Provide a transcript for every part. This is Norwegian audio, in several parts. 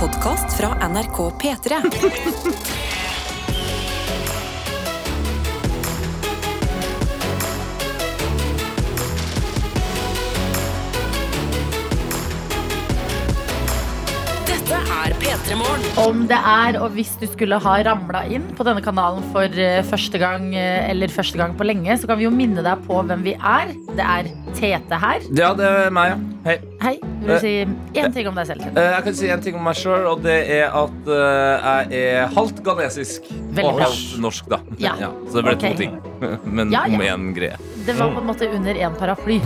podkast fra NRK P3. Om det er, og hvis du skulle ha ramla inn på denne kanalen for eh, første gang, eh, eller første gang på lenge, så kan vi jo minne deg på hvem vi er. Det er Tete her. Ja, det er meg, ja. Hei. Hei. Vil du si én ting om deg selv? Tete? Eh, Jeg kan si en ting om meg sjøl, og det er at eh, jeg er halvt ghanesisk. Og halvt norsk, da. Ja. så det ble okay. to ting. Men Ja, ja. om én greie. Det var på en måte under én paraply.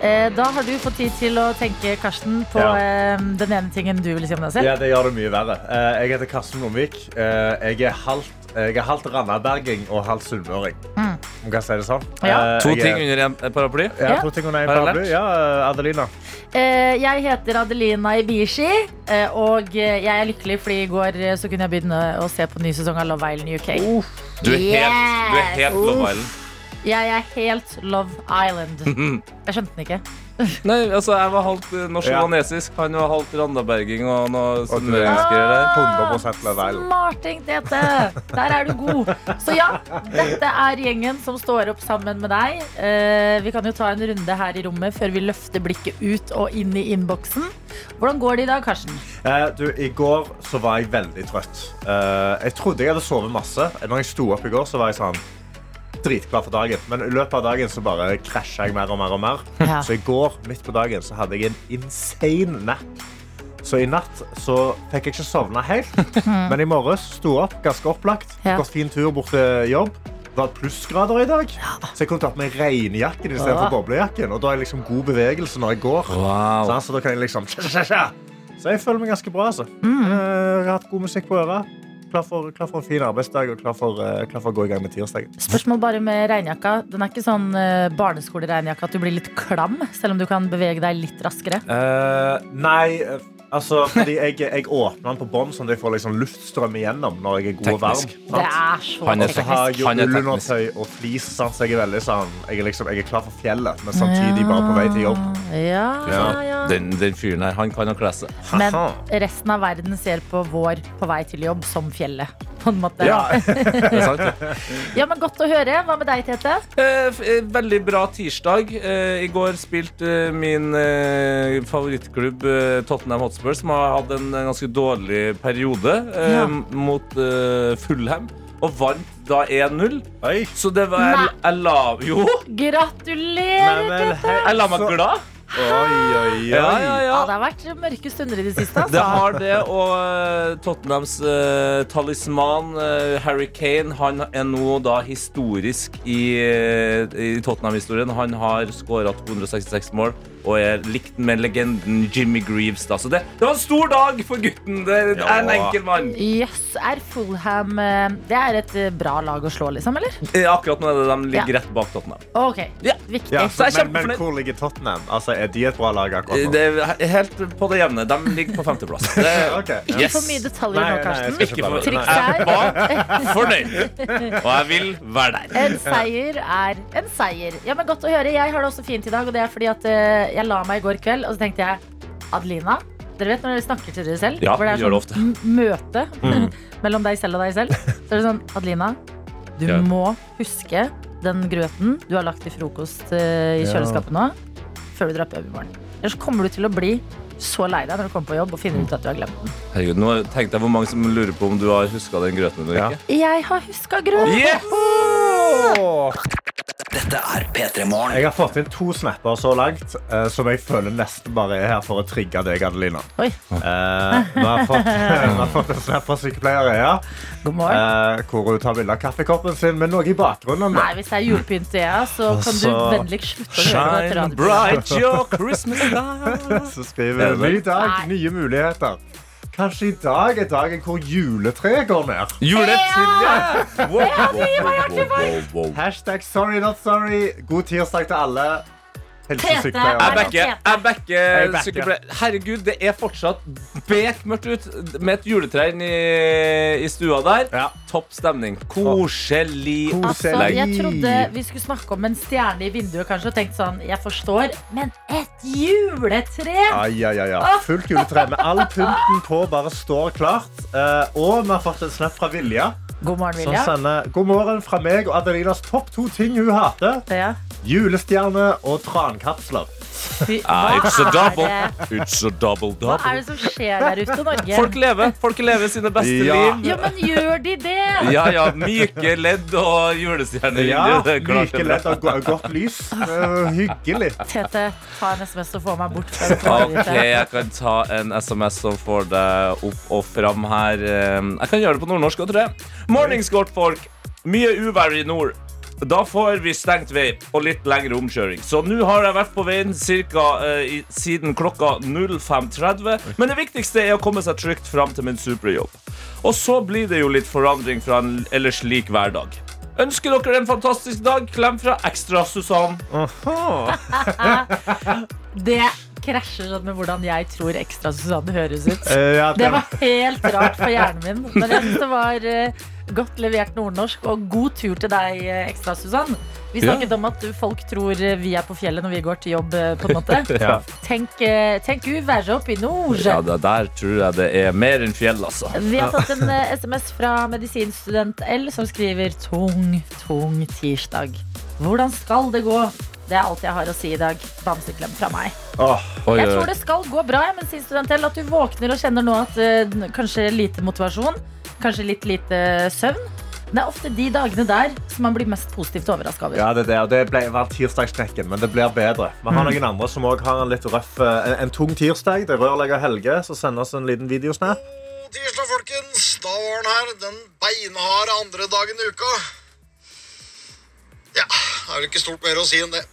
Eh, Da har du fått tid til å tenke, Karsten, på Ja. eh, den ene tingen du vil si om deg selv. Ja, det gjør det mye verre. Eh, Jeg heter Karsten Lomvik. Eh, Jeg er halvt, jeg er halvt randaberging og halvt sunnmøring. Mm. Om kan si det sånn. Ja. To ting er- under en paraply. Ja, Ja. to ting under en paraply. Ja, Adelina. Eh, Jeg heter Adelina Ibishi, eh, og jeg er lykkelig fordi i går så kunne jeg begynne å se på ny sesong av Love Island UK. Du er helt, du er helt Love Island. Jeg er helt Love Island. Jeg skjønte den ikke. Nei, altså, jeg var halvt eh, norsk Ja. Han var halvt randaberging og noe Og du er der. 100 Love Island. Smarting, Tete! Der er du god. Så ja, dette er gjengen som står opp sammen med deg. Eh, vi kan jo ta en runde her i rommet før vi løfter blikket ut og inn i innboksen. Hvordan går det i dag, Karsten? Eh, Du, I går så var jeg veldig trøtt. Eh, Jeg trodde jeg hadde sovet masse. Når jeg sto opp i går, så var jeg sånn dritklar for dagen. Men i løpet av dagen så bare krasja jeg mer og mer. og mer. Ja. Så i går midt på dagen så hadde jeg en insane nap. Så i natt så fikk jeg ikke sovna helt. Men i morges sto jeg opp ganske opplagt. Ja. Gått fin tur bort til jobb. Det var plussgrader i dag, så jeg kunne tatt med regnjakken istedenfor boblejakken. Og da er jeg liksom god bevegelse når jeg går. Wow. Sånn, så da kan jeg liksom. Så jeg føler meg ganske bra. Altså. Mm. Eh, Jeg har hatt god musikk på øret. Klar for, klar for en fin arbeidsdag og klar for, eh, klar for å gå i gang med tirsdagen. Spørsmål bare med regnjakka. Den er ikke sånn uh, barneskoleregnjakke at du blir litt klam, selv om du kan bevege deg litt raskere. Uh, nei, eh, altså fordi jeg, jeg åpner den på bånn, sånn at jeg får liksom luftstrøm igjennom når jeg er god og varm. Teknisk. Det er så Han er Og så har jeg jo er ullundertøy og flis, sant, så jeg er veldig sånn Jeg er, liksom, jeg er klar for fjellet, men samtidig bare på vei til jobb. Ja, ja, ja. Den, den fyren her, han kan nok lese. seg. Men resten av verden ser på vår på vei til jobb som fjellet. På en måte. Ja. Det er sant, det. Ja, men Godt å høre. Hva med deg, Tete? Eh, eh, Veldig bra tirsdag. Eh, I går spilte eh, min eh, favorittklubb eh, Tottenham Hotspur, som har hatt en ganske dårlig periode, eh, Ja. mot eh, Fullham. Og vant da 1-0. Så det var jeg, jeg la Jo, Gratulerer, Nei, men, Tete! hei, jeg la meg glad. Oi, oi, oi. Ja, ja, Ja, ja. Det har vært mørke stunder i det siste. Det Altså. har det, og eh, Tottenhams eh, talisman eh, Harry Kane Han er nå da historisk i, eh, i Tottenham-historien. Han har skåra 266 mål og er likt med legenden Jimmy Greaves. Da. Så det, det var en stor dag for gutten. Det er en Ja. enkel mann. Yes, er Fulham eh, Det er et eh, bra lag å slå, liksom? eller? Eh, Akkurat nå er det de ligger rett bak Tottenham. Ok, Ja. Viktig. Ja, Så jeg er men, men kjempefornøyd. hvor ligger Tottenham? Altså, er de et bra lag akkurat nå? Det er helt på det jevne. De ligger på femteplass. Det, okay. yes. Ikke for mye detaljer Nei, nå, nei, jeg Karsten. skal Ikke for Jeg var fornøyd. Og jeg vil være der. En seier er en seier. Ja, men Godt å høre. Jeg har det også fint i dag. Og det er fordi at eh, jeg la meg i går kveld, og så tenkte jeg Adelina. Dere vet når dere snakker til dere selv? Ja, hvor det er sånn det sånn mm. møte mellom deg selv og deg selv. Så er det sånn Adelina, du Ja. må huske den grøten du har lagt til frokost eh, i kjøleskapet nå, før du drar på jobb i morgen. Ellers kommer du til å bli så lei deg når du kommer på jobb og finner ut at du har glemt den. Herregud, nå tenkte jeg hvor mange som lurer på om du har huska den grøten eller Ja. ikke. Jeg har huska grøten! Yes! Dette er P3 Morgen. Jeg har fått inn to snapper så langt eh, som jeg føler nesten bare er her for å trigge deg, Adelina. Oi, Eh, vi, har fått, vi har fått en snap fra sykepleier Ea, god morgen. eh, hvor hun tar bilde av kaffekoppen sin med noe i bakgrunnen. Nei, hvis det er julepynt til jeg, så kan du Altså, vennligst slutte å høre på dette Shine radioprogrammet. bright your Christmas light. Så skriver hun ny dag, nye muligheter. Kanskje i dag er dagen hvor juletreet går ned. Wow, wow, wow, wow. Hashtag sorry not sorry. God tirsdag til alle. Tete er Jeg backer. Jeg backer sykepleier. Herregud, det er fortsatt bekmørkt ut med et juletre inni i stua der. Ja. Topp stemning. Koselig Altså, jeg trodde vi skulle snakke om en stjerne i vinduet, kanskje, og tenkte sånn Jeg forstår, men et juletre! Ai, ai, ai, ja. Fullt juletre med all pynten på bare står klart. Eh, og vi har fått en snap fra Vilja. God morgen, Som Vilja. sender God morgen fra meg og Adelinas topp to ting hun hater. Ja. Julestjerne og trankapsler. Fy, Ah, it's a double. It's a double hva double. er det som skjer der ute, Norge? Folk lever. Folk lever sine beste Ja. liv. Ja, men gjør de det? Ja, ja. Myke ledd og julestjerner. Ja, det er klart Like det er lett og go- godt lys. Eh, hyggelig. Tete, ta en SMS og få meg bort fra Ok, jeg kan ta en SMS som får deg opp og fram her. Eh, Jeg kan gjøre det på nordnorsk òg, tror jeg. Mornings, godt folk. Mye uvær i nord. Da får vi stengt vei og litt lengre omkjøring. Så nå har jeg vært på veien cirka, eh, siden klokka 05.30. Men det viktigste er å komme seg trygt fram til min superjobb. Og så blir det jo litt forandring fra en ellers lik hverdag. Ønsker dere en fantastisk dag. Klem fra Ekstra Susann. Det krasjer sånn med hvordan jeg tror Ekstra Susanne høres ut. Eh, ja, Det det- var helt rart for hjernen min. Men det var eh, godt levert nordnorsk, og god tur til deg, eh, Ekstra Susann. Vi Ja. snakket om at folk tror eh, vi er på fjellet når vi går til jobb, eh, på en måte. Ja. Tenk, tenk tenk være oppe i nord. Ja, der tror jeg det er mer enn fjell, altså. Vi har fått en SMS fra medisinstudent L som skriver Tung, tung tirsdag. Hvordan skal det gå? Det er alt jeg har å si i dag. Bamseklem fra meg. Oh, Oi, Jeg tror det skal gå bra, ja, medisinstudent L. At du våkner og kjenner nå at uh, kanskje lite motivasjon, kanskje litt lite søvn. Det er ofte de dagene der som man blir mest positivt overraska over. ja, det, er det, og det ble, var tirsdagsknekken, men det blir bedre. Vi har noen andre som også har en litt røff eh, En, en tung tirsdag. Det er rørlegger Helge som sender oss en liten videosnap. God tirsdag, folkens. Da var den her. Den beinharde andre dagen i uka. Ja, det er vel ikke stort mer å si enn det.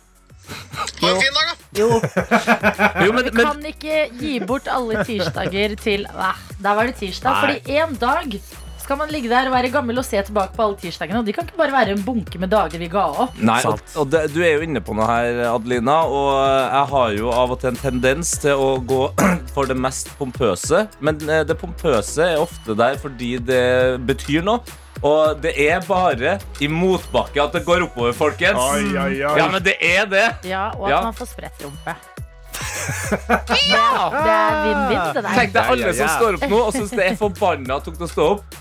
Ha en fin dag, da. Jo, Jo, men, vi kan ikke gi bort alle tirsdager til Nei, Der var det tirsdag. Nei. Fordi en dag skal man ligge der og være gammel og se tilbake på alle tirsdagene. Og de kan ikke bare være en bunke med dager vi ga opp. Nei, og, og det, du er jo inne på noe her, Adelina. Og jeg har jo av og til en tendens til å gå for det mest pompøse. Men eh, det pompøse er ofte der fordi det betyr noe. Og det er bare i motbakke at det går oppover, folkens. Oi, oi, oi. Ja, men det er det. Ja, Og at Ja. man får spredt rumpe. ja! det er vinn-vinn, det der. Tenk deg alle som står opp nå og syns det er forbanna tungt å stå opp.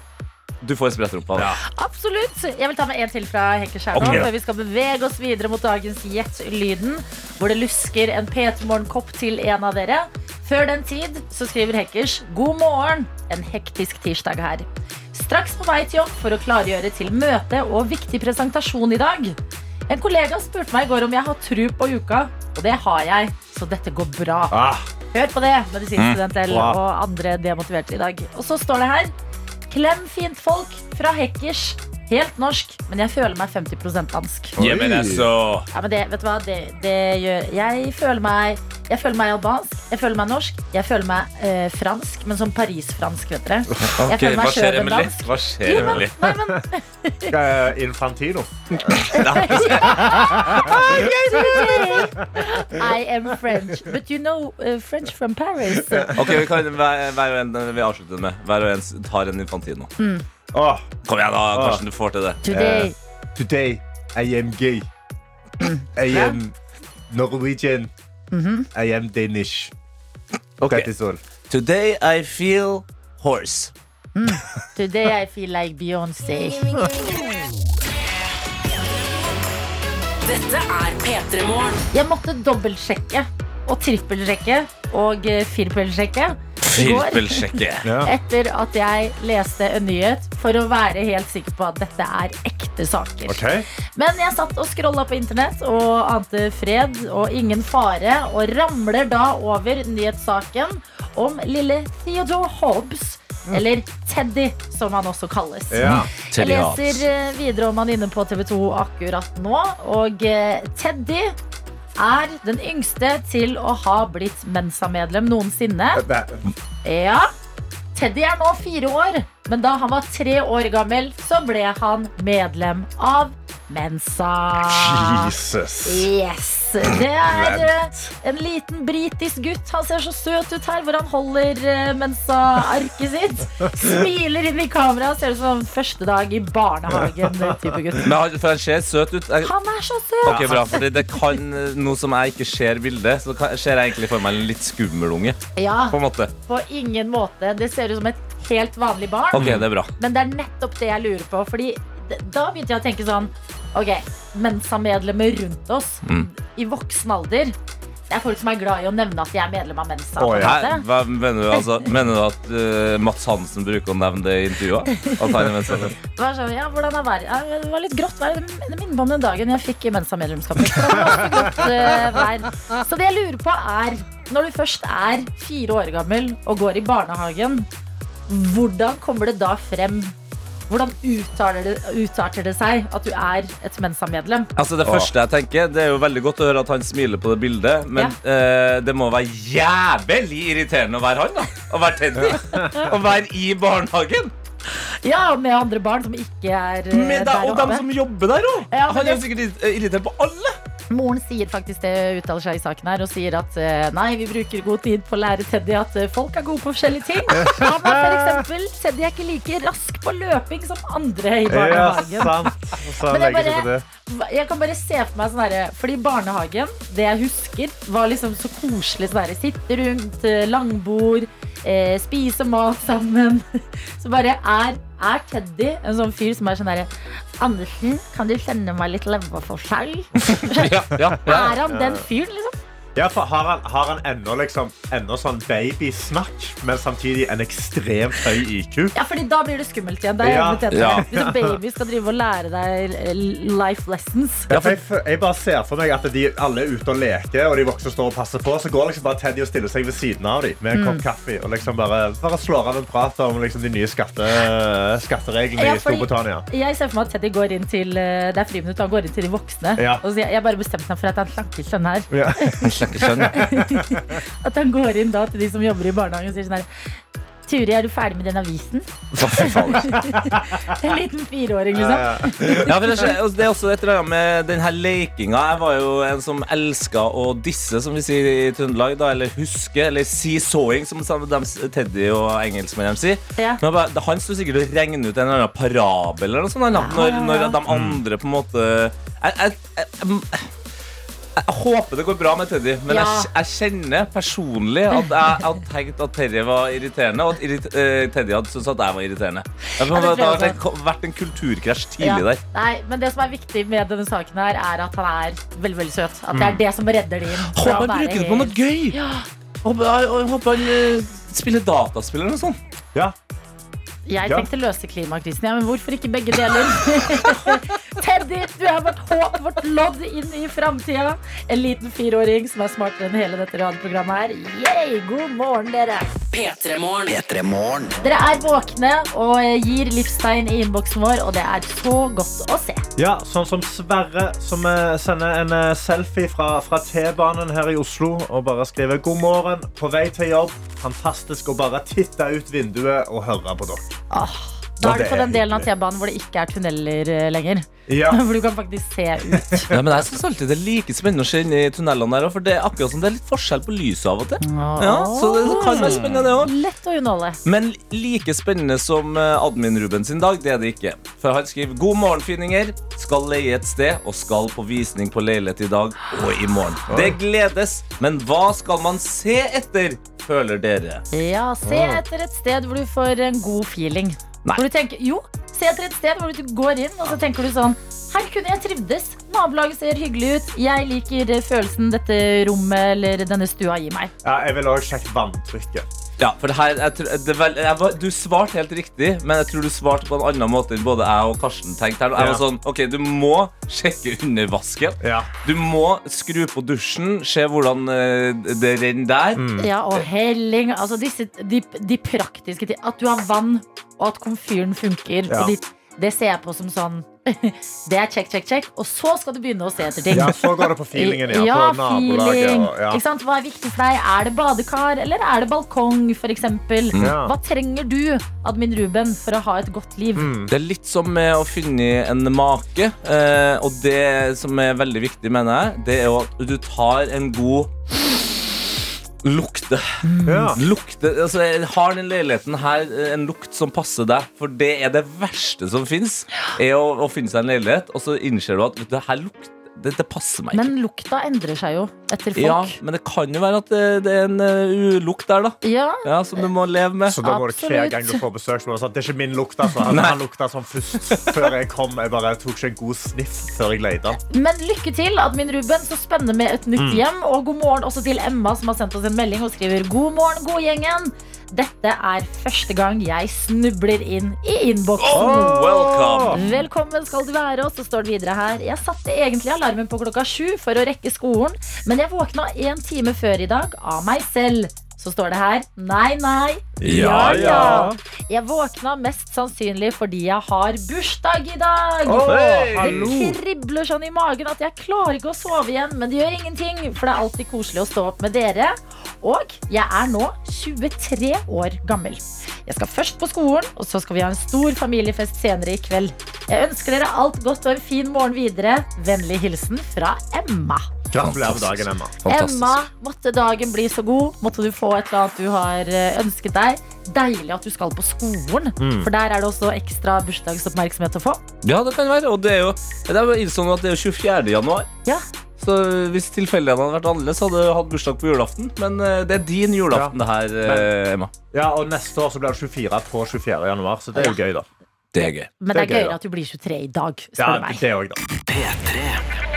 Du får en sprettrumpe av det. Absolutt. Jeg vil ta med en til fra Henke nå, Ok. før vi skal bevege oss videre mot dagens Gjett lyden, hvor det lusker en P3 Morgen-kopp til en av dere. Før den tid så skriver Hekkers God morgen, en hektisk tirsdag her. Straks på vei til jobb for å klargjøre til møte og viktig presentasjon i dag. En kollega spurte meg i går om jeg har tru på uka, og det har jeg, så dette går bra. Ah, Hør på det, medisinstudent L Wow. og andre demotiverte i dag. Og så står det her Klem fint folk fra Hekkers. Helt norsk, men jeg føler meg 50% dansk. Ja, men altså Ja, men det, vet du hva? Det, det gjør Jeg føler meg Jeg føler meg albansk, jeg føler meg norsk, jeg føler meg eh, fransk, men som Paris-fransk, vet dere. Jeg Ok, føler meg skjer, sjøl Emily? dansk. Hva skjer, men, Emily? nei, men Infantino. I am French. But you know uh, French from Paris. Ok, vi kan hver, hver en vi avslutter med. Hver og en tar en Infantino. Åh, Kom igjen, da. Karsten, du får til det. Today. today I am gay. I am Norwegian. I am Danish. Okay. That is all. Today I feel horse. Today I feel like Beyoncé. Dette er P3 Morgen. Jeg måtte dobbeltsjekke og trippelsjekke og eh, firpelsjekke Firpelsjekke. Ja. etter at jeg leste en nyhet for å være helt sikker på at dette er ekte saker. Okay. Men jeg satt og scrolla på internett og ante fred og ingen fare, og ramler da over nyhetssaken om lille Theodore Hobbes, eller Teddy, som han også kalles. Ja. Jeg leser eh, videre om han inne på TV 2 akkurat nå. Og eh, Teddy er den yngste til å ha blitt Mensa-medlem noensinne. Ja, Teddy er nå fire år, men da han var tre år gammel, så ble han medlem av Mensa. Jesus. Yes! Det er eh, en liten britisk gutt. Han ser så søt ut her, hvor han holder eh, Mensa-arket sitt. Smiler inn i kameraet. Ser ut som første dag i barnehagen. eh, type gutt. Men han, for han ser søt ut. Jeg, Han er så søt! ok, bra, fordi det kan Nå som jeg ikke ser bildet, så ser jeg egentlig for meg en litt skummel unge. Ja, På en måte. på ingen måte. Det ser ut som et helt vanlig barn. Ok, det er bra. Men det er nettopp det jeg lurer på. Fordi da begynte jeg å tenke sånn Ok, Mensa-medlemmer rundt oss Mm. i voksen alder Det er folk som er glad i å nevne at de er medlem av Mensa. Oh, ja. Hæ? Hva mener du? Altså, mener du at uh, Mats Hansen bruker å nevne det i intervjuet? At han er venstrevenn? Det var sånn, ja, hvordan er været? Ja, det var litt grått vær. Det minner meg om den dagen jeg fikk Mensa-medlemskapet. Vær. Så det jeg lurer på er, når du først er fire år gammel og går i barnehagen, hvordan kommer det da frem hvordan uttaler det, utarter det seg at du er et Mensa-medlem? Altså Det første jeg tenker Det er jo veldig godt å høre at han smiler på det bildet, men eh, det må være jævlig irriterende å være han. da Å være Teddy. Å være i barnehagen. Ja, med andre barn som ikke er eh, Med deg, der og dem oppe. som jobber der òg. Ja, men han er det- sikkert irri- irritert på alle. Moren sier faktisk det, uttaler seg i saken her, og sier at eh, nei, vi bruker god tid på å lære Teddy at eh, folk er gode på forskjellige ting. Han er for eksempel, Teddy er ikke like rask på løping som andre i Ja, barnehagen. sant. Og så Men legger på bare- det. Jeg kan bare se for meg sånn herre Fordi barnehagen, det jeg husker, var liksom så koselig. Sånn herre sitte rundt, eh, langbord, eh, spise mat sammen. Så bare er, er Teddy en sånn fyr som er sånn herre Andersen, kan du sende meg litt leverforskjell? Ja, ja, ja. Er han den fyren, liksom? Ja, for har han, har han ennå liksom, ennå sånn babysnakk, men samtidig en ekstremt høy IQ? Ja, fordi da blir det skummelt igjen. Det er jeg Ja. enig med Teddy. Ja. Hvis en baby skal drive og lære deg eh, life lessons Ja, for jeg, fø- jeg bare ser for meg at de alle er ute og leker, og de voksne står og passer på. Så går liksom bare Teddy og stiller seg ved siden av dem med en Mm. kopp kaffe og liksom bare, bare slår av en prat om liksom de nye skatte, skattereglene Ja, i fordi- Storbritannia. Jeg ser for meg at Teddy går inn til eh, Det er friminutt, han går inn til de voksne. Ja. Og sier jeg, bare bestemte meg for at han slanker sønn her. Ja. Skjønner- skjønner. At han går inn da til de som jobber i barnehagen og sier sånn her Turi, er du ferdig med den avisen? En liten fireåring, liksom. Ja, det, altså, det er også et eller annet med den her lekinga. Jeg var jo en som elska å disse, som vi sier i Trøndelag. Da, eller huske, eller si sawing, som de, Teddy og engelskmennene sier. Ja. Men bare, han sto sikkert og regnet ut en eller annen parabel eller noe sånt. Når, når de andre på en måte jeg, jeg, jeg, jeg, jeg håper det går bra med Teddy, men Ja. jeg, jeg kjenner personlig at jeg hadde tenkt at Terje var irriterende, og at irrit, uh, Teddy hadde syntes at jeg var irriterende. Det, Ja, det det har vært- vært en kulturkrasj Ja. tidlig der. Nei, men det som er viktig med denne saken her, er at han er veldig veldig søt. At det er det som redder dem Håper han bruker det på noe gøy. Ja. Håper, jeg, jeg håper han eh, spiller dataspill eller noe sånt. Ja. Jeg Ja. tenkte løse klimakrisen, ja, men hvorfor ikke begge deler? Teddy, du er vårt håp, vårt lodd inn i framtida. En liten fireåring som er smartere enn hele dette radioprogrammet her. Yay, god morgen, dere. P3 Morgen. P3 Morgen. Dere er våkne og gir livstegn i innboksen vår, og det er så godt å se. Ja, sånn som Sverre, som eh, sender en eh, selfie fra, fra T-banen her i Oslo og bare skriver God morgen, på vei til jobb. Fantastisk å bare titte ut vinduet og høre på dere. Åh, da er du på den delen av. T-banen hvor det ikke er tunneler eh, lenger. Ja. Hvor du kan faktisk se ut. Ja, men jeg synes alltid det er like spennende å se inn i tunnelene der, for det er akkurat som det er litt forskjell på lyset av og til. Ja, så det kan være spennende det også. Lett å underholde. Men like spennende som eh, admin-Ruben sin dag, det er det ikke. For han skriver God morgen, fininger. Skal leie et sted og skal på visning på leilighet i dag og i morgen. Det gledes, men hva skal man se etter, føler dere? Ja, se etter et sted hvor du får en god feeling. Nei. Hvor du tenker, jo, se etter et sted hvor du går inn, og så tenker du sånn Her kunne jeg trivdes. Nabolaget ser hyggelig ut. Jeg liker følelsen dette rommet eller denne stua gir meg. Ja, jeg vil også sjekke vanntrykket. Ja, for det her, jeg, det vel, jeg Du svarte helt riktig, men jeg tror du svarte på en annen måte enn både jeg og Karsten tenkte. her. Jeg var sånn, ok, Du må sjekke under vasken. Ja. Du må skru på dusjen, se hvordan eh, det renner der. Mm. Ja, og helling. Altså disse, de, de praktiske ting. At du har vann, og at komfyren funker. Ja. Og de det ser jeg på som sånn Det er check, check, check. Og så skal du begynne å se etter ting. Ja, så går det på feelingen, ja. Ja, på feeling. Og, ja. Ikke sant? Hva er viktig for deg? Er det badekar, eller er det balkong, f.eks.? Mm. Hva trenger du, Admin Ruben, for å ha et godt liv? Mm. Det er litt som med å finne en make. Eh, og det som er veldig viktig, mener jeg, det er at du tar en god lukte. Ja. lukte altså, har den leiligheten her eh, en lukt som passer deg? For det er det verste som fins. Er å, å finne seg en leilighet, og så innser du at vet du, her lukt, det, det passer meg ikke. Men lukta endrer seg jo etter folk. Ja, men det kan jo være at det, det er en uh, lukt der, da. Ja, Ja, Som du må leve med. Så da går det hver gang du får besøk. Så må du si at det er ikke min lukt. Altså. Han, han lukta sånn først før jeg kom. Jeg bare tok ikke en god sniff før jeg leita. Men lykke til, Admin Ruben. Så spennende med et nytt hjem. Og god morgen også til Emma, som har sendt oss en melding og skriver God morgen, godgjengen. Dette er første gang jeg snubler inn i innboksen. Oh, welcome. Velkommen skal du være, og så står det videre her. Jeg satte egentlig alarmen på klokka sju for å rekke skolen, men jeg våkna en time før i dag av meg selv. Så står det her nei, nei. Ja, ja. Jeg våkna mest sannsynlig fordi jeg har bursdag i dag. Hei, Det kribler sånn i magen at jeg klarer ikke å sove igjen, men det gjør ingenting, for det er alltid koselig å stå opp med dere. Og jeg er nå 23 år gammel. Jeg skal først på skolen, og så skal vi ha en stor familiefest senere i kveld. Jeg ønsker dere alt godt og en fin morgen videre. Vennlig hilsen fra Emma. Gratulerer med dagen, Emma. Fantastisk. Emma, måtte dagen bli så god. Måtte du få et eller annet du har eh, ønsket deg. Deilig at du skal på skolen, for der er det også ekstra bursdagsoppmerksomhet å få. Ja, det kan være. Og det er jo det er jo at det er 24. januar. Ja, Så hvis tilfeldighetene hadde vært annerledes, hadde du hatt bursdag på julaften. Men eh, det er din julaften, det her, Men, Emma. Ja, og Neste år så blir det 24 på 24. januar, så det er jo gøy, da. Det er gøy. Men det er Det er gøy, gøyere da. at du blir 23 i dag, Ja, spør du meg. det også, da. P3.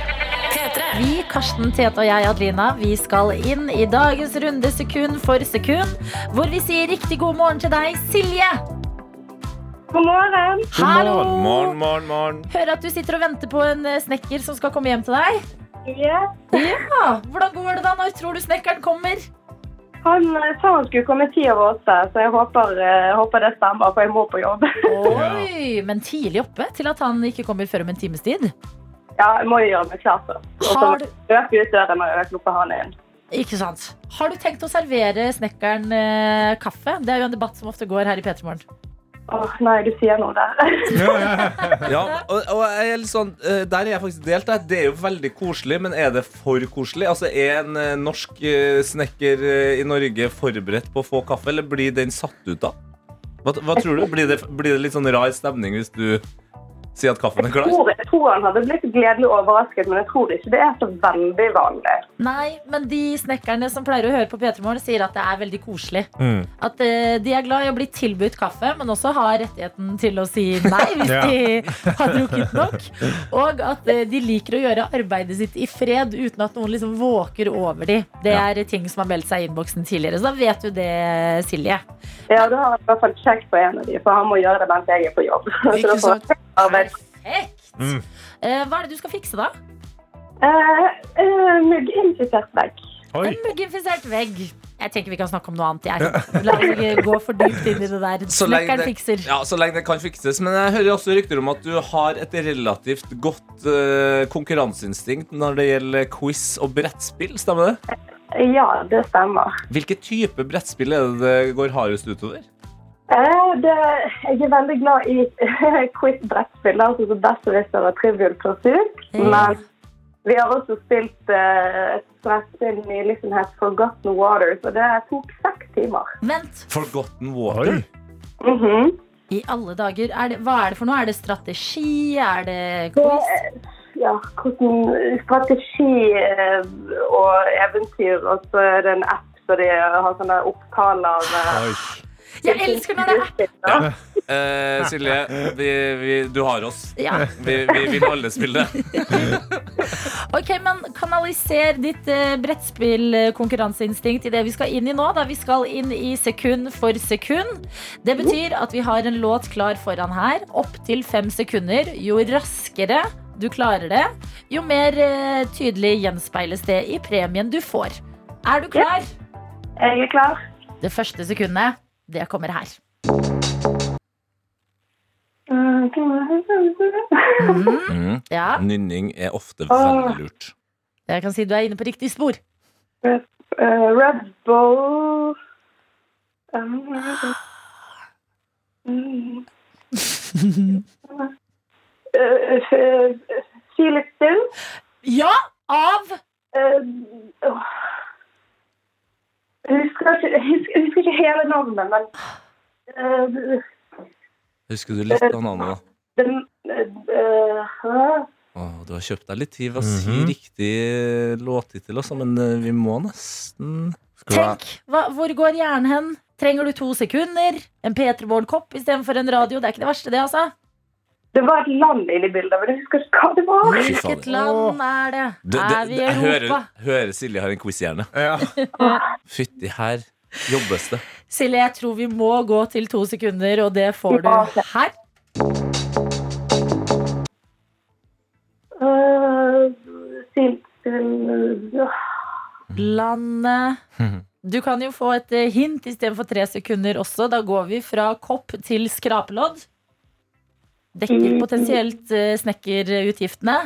Vi, Karsten, Tete og jeg, Adelina, vi skal inn i dagens runde sekund for sekund, hvor vi sier riktig god morgen til deg, Silje. God morgen. Hallo! Morgen, morgen, morgen. Hører at du sitter og venter på en eh, snekker som skal komme hjem til deg. Ja. Ja, Hvordan går det da? Når tror du snekkeren kommer? Han eh, sa han skulle komme ti over åtte, så jeg håper, eh, håper det stemmer, for jeg må på jobb. Oi, men tidlig oppe til at han ikke kommer før om en times tid. Ja, jeg må jo gjøre meg klar først. Og så Har du, øke ut døren og jeg klipper han inn. ikke sant? Har du tenkt å servere snekkeren eh, kaffe? Det er jo en debatt som ofte går her i P3 Morgen. Åh, nei, du sier noe der. Ja, og, og jeg er litt sånn, eh, der er jeg faktisk delt. der. Det er jo veldig koselig, men er det for koselig? Altså, Er en eh, norsk eh, snekker eh, i Norge forberedt på å få kaffe, eller blir den satt ut da? Hva, hva tror du? Blir det, blir det litt sånn rar stemning hvis du sier at kaffen er Jeg klar? tror, jeg tror han hadde blitt gledelig overrasket, men jeg tror ikke det er så veldig vanlig. Nei, men de snekkerne som pleier å høre på P3 Morgen, sier at det er veldig koselig. Mm. At uh, de er glad i å bli tilbudt kaffe, men også har rettigheten til å si nei hvis Ja. de har drukket nok. Og at uh, de liker å gjøre arbeidet sitt i fred uten at noen liksom våker over de. Det er ting som har meldt seg i innboksen tidligere. Så da vet du det, Silje. Ja, da har jeg i hvert fall kjekt på en av de, for han må gjøre det mens jeg er på jobb. Så Ikke da får jeg arbeid. Perfekt. Mm. Eh, hva er det du skal fikse, da? Uh, uh, Mugginfisert vegg. Oi. En mugginfisert vegg. Jeg tenker vi kan snakke om noe annet. Jeg. La oss gå for dypt inn i det der. Så lenge det- fikser. Ja, Så lenge det kan fikses. Men jeg hører også rykter om at du har et relativt godt uh, konkurranseinstinkt når det gjelder quiz og brettspill. Stemmer det? Ja, det stemmer. Hvilke type brettspill er det det går hardest utover? Eh, det, jeg er veldig glad i quiz-brettspill, altså som Besserwisser og Trivial Pursuit. Mm. Men vi har også spilt uh, et brettspill nylig som het Forgotten Waters, og det tok seks timer. Vent, Forgotten Water. Mm -hmm. i alle dager. Er det, hva er det for noe? Er det strategi? Er det quiz? Ja, hvordan strategi eh, og eventyr, og så er det en app så de har sånne opptaler. Oi. Jeg elsker når det er Ja. Eh, Silje, vi, vi, du har oss. Ja. Vi, vi vil alle spille. Ok, men kanaliser ditt eh, brettspill-konkurranseinstinkt i det vi skal inn i nå. Da vi skal inn i sekund for sekund. Det betyr at vi har en låt klar foran her. Opptil fem sekunder. Jo raskere du klarer det, jo mer eh, tydelig gjenspeiles det i premien du får. Er du klar? Jeg er klar. Det første sekundet, det kommer her. Mm, Mm. Ja, Nynning er ofte veldig lurt. jeg kan si du er inne på riktig spor. Eh, Red Bull Eh, mm. Eh, it still. Ja, av Eh, åh. Jeg husker ikke, jeg husker, ikke hele navnet, men uh, Husker du litt av navnet? da? Uh, eh, du har kjøpt deg litt tid ved å si riktig låttittel også, men vi må nesten Tenk, hva, hvor går hjernen hen? Trenger du to sekunder? En P3 Morgen-kopp istedenfor en radio? Det er ikke det verste, det, altså. Det var et land inne i bildet, men jeg husker ikke hva det var. Hvilket land er det? Det- det- Er vi i Europa? hører, hører Silje har en quiz-hjerne. Ja. Fytti her jobbes det. Silje, jeg tror vi må gå til to sekunder, og det får du her. Uh, uh, Landet Du kan jo få et eh, hint istedenfor tre sekunder også. Da går vi fra kopp til skrapelodd. Dekker potensielt uh, snekkerutgiftene.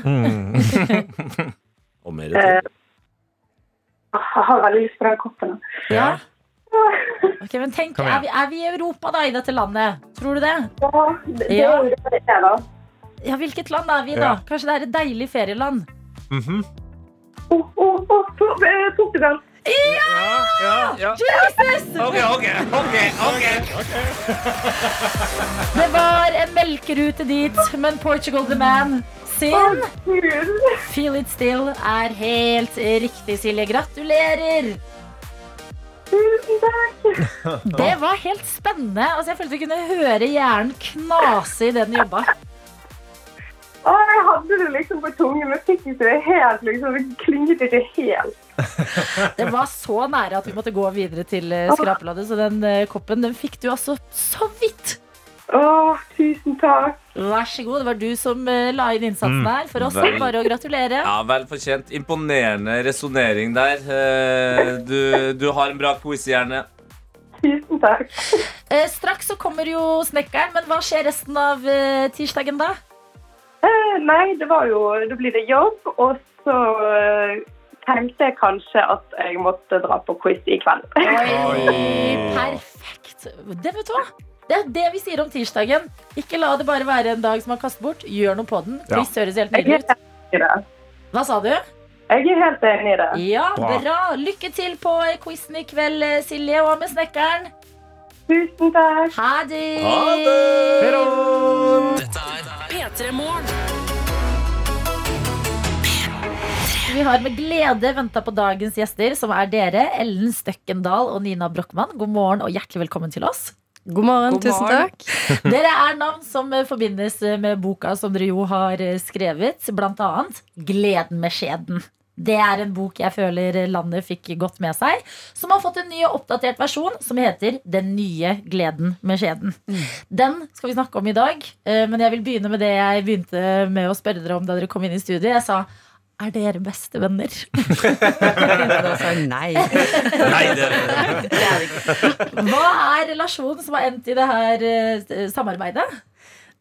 Og mer til. Jeg har veldig lyst på den koppen. Ja. Ok, men tenk, er vi, er vi i Europa da, i dette landet? Tror du det? Ja, det, det Ja. er det da. Ja, Hvilket land er vi da? Ja. Kanskje det er et deilig ferieland? Mm Å, å, å, oh, eh, Portugal. Ja, ja. Ok, ok, ok, ok Det var en melkerute dit, men Portugal the Man sin Feel It Still er helt riktig, Silje. Gratulerer! Tusen takk. Det var helt spennende. Altså, jeg følte vi kunne høre hjernen knase i den jobba. Å, jeg hadde det liksom på tungen, men fikk ikke det helt. liksom. Det klinget ikke helt. Det var så nære at vi måtte gå videre til skrapeladet, så den eh, koppen den fikk du altså så vidt. Å, tusen takk. Vær så god. Det var du som eh, la inn innsatsen her. For oss er Vel. det bare å gratulere. Ja, Vel fortjent. Imponerende resonnering der. Eh, Du, du har en bra quiz-hjerne. Tusen takk. Eh, Straks så kommer jo snekkeren, men hva skjer resten av eh, tirsdagen da? Nei, det var jo Da blir det jobb, og så eh, tenkte jeg kanskje at jeg måtte dra på quiz i kveld. Oi, perfekt. Det vet du hva? Det er det vi sier om tirsdagen. Ikke la det bare være en dag som man kaster bort. Gjør noe på den. Quiz høres helt nydelig ut. det. Hva sa du? Jeg er helt enig i det. Ja, Bra. Lykke til på quizen i kveld, eh, Silje, og med snekkeren. Tusen takk. Ha det! Dette er P3 Morgen. Vi har med glede venta på dagens gjester, som er dere, Ellen Støkkendal og Nina Brochmann. God morgen og hjertelig velkommen til oss. God morgen, tusen takk. Dere er navn som forbindes med boka som dere jo har eh, skrevet, blant annet 'Gleden med skjeden'. Det er en bok jeg føler landet fikk godt med seg, som har fått en ny og oppdatert versjon som heter 'Den nye gleden med skjeden'. Den skal vi snakke om i dag, eh, men jeg vil begynne med det jeg begynte med å spørre dere om da dere kom inn i studiet. Jeg sa er dere bestevenner? Da sa jeg nei. Nei, det Hva er relasjonen som har endt i det her eh, samarbeidet?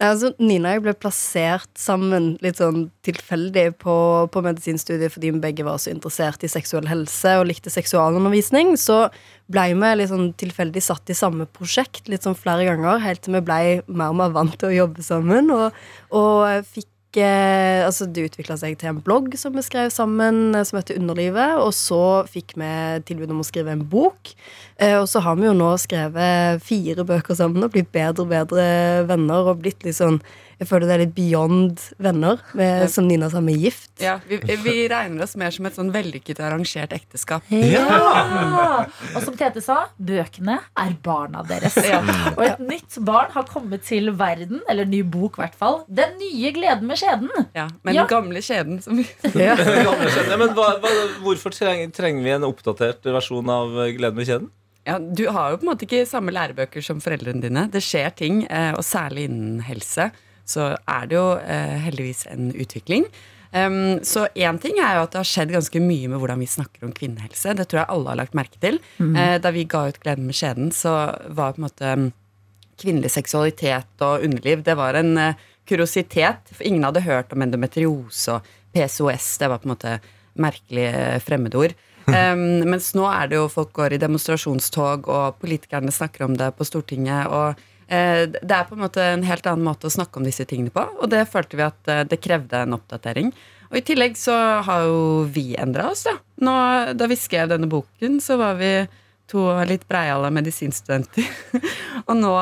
Altså, Nina og jeg ble plassert sammen litt sånn tilfeldig på, på medisinstudiet fordi vi begge var så interessert i seksuell helse og likte seksualundervisning. Så ble vi litt sånn tilfeldig satt i samme prosjekt litt sånn flere ganger, helt til vi ble mer og mer vant til å jobbe sammen. Og, og fikk Altså, det utvikla seg til en blogg som vi skrev sammen, eh, som heter Underlivet. Og så fikk vi tilbud om å skrive en bok. Eh, og så har vi jo nå skrevet fire bøker sammen og blitt bedre og bedre venner. Og blitt litt sånn Jeg føler det er litt beyond venner, med, som Nina sa, med gift. Ja, vi, vi regner oss mer som et sånn vellykket arrangert ekteskap. Ja! Og som Tete sa, bøkene er barna deres. Og et nytt barn har kommet til verden, eller ny bok i hvert fall. Den nye gleden med skjeden. Ja, men Ja. den gamle skjeden som vi Ja. Men hva, hva, hvorfor trenger, trenger vi en oppdatert versjon av Gleden med kjeden? ja, Du har jo på en måte ikke samme lærebøker som foreldrene dine. Det skjer ting, eh, og særlig innen helse så er det jo eh, heldigvis en utvikling. Um, så én ting er jo at det har skjedd ganske mye med hvordan vi snakker om kvinnehelse. Det tror jeg alle har lagt merke til. Eh, da vi ga ut Gleden med skjeden, så var på en måte um, kvinnelig seksualitet og underliv Det var en eh, kuriositet. For ingen hadde hørt om endometriose og PCOS. Det var på en måte merkelige fremmedord. Um, mens nå er det jo folk går i demonstrasjonstog, og politikerne snakker om det på Stortinget. og det er på en måte en helt annen måte å snakke om disse tingene på, og det følte vi at eh, det krevde en oppdatering. Og i tillegg så har jo vi endra oss, da. Nå, da vi skrev denne boken, så var vi to litt breiale medisinstudenter. og nå,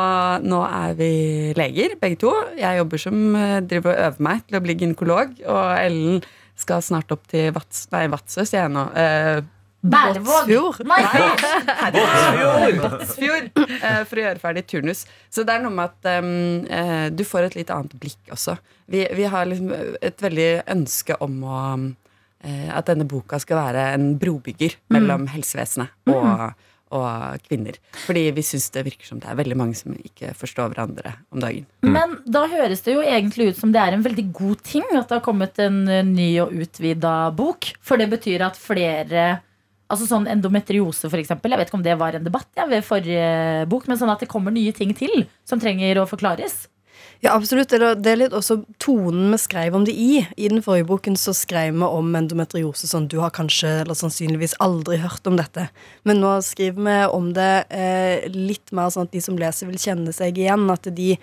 nå er vi leger, begge to. Jeg jobber som eh, driver og øver meg til å bli gynekolog, og Ellen skal snart opp til Vats, nei, Vadsø, sier jeg nå. Eh, Bærevåg! Båtsfjord. Nei, Båtsfjord! Båtsfjord eh, for å gjøre ferdig turnus. Så det er noe med at um, eh, du får et litt annet blikk også. Vi, vi har liksom et veldig ønske om å uh, at denne boka skal være en brobygger mellom helsevesenet og, og kvinner. Fordi vi syns det virker som det er veldig mange som ikke forstår hverandre om dagen. Men da høres det jo egentlig ut som det er en veldig god ting at det har kommet en eh, ny og utvida bok. For det betyr at flere Altså sånn endometriose, eksempel. Jeg vet ikke om det var en debatt ja, ved forrige bok, men sånn at det kommer nye ting til som trenger å forklares. Ja, absolutt. Det er, litt også tonen vi skrev om det i. I den forrige boken så skrev vi om endometriose sånn du har kanskje eller sannsynligvis aldri hørt om dette. Men nå skriver vi om det eh, litt mer sånn at de som leser, vil kjenne seg igjen. At, de,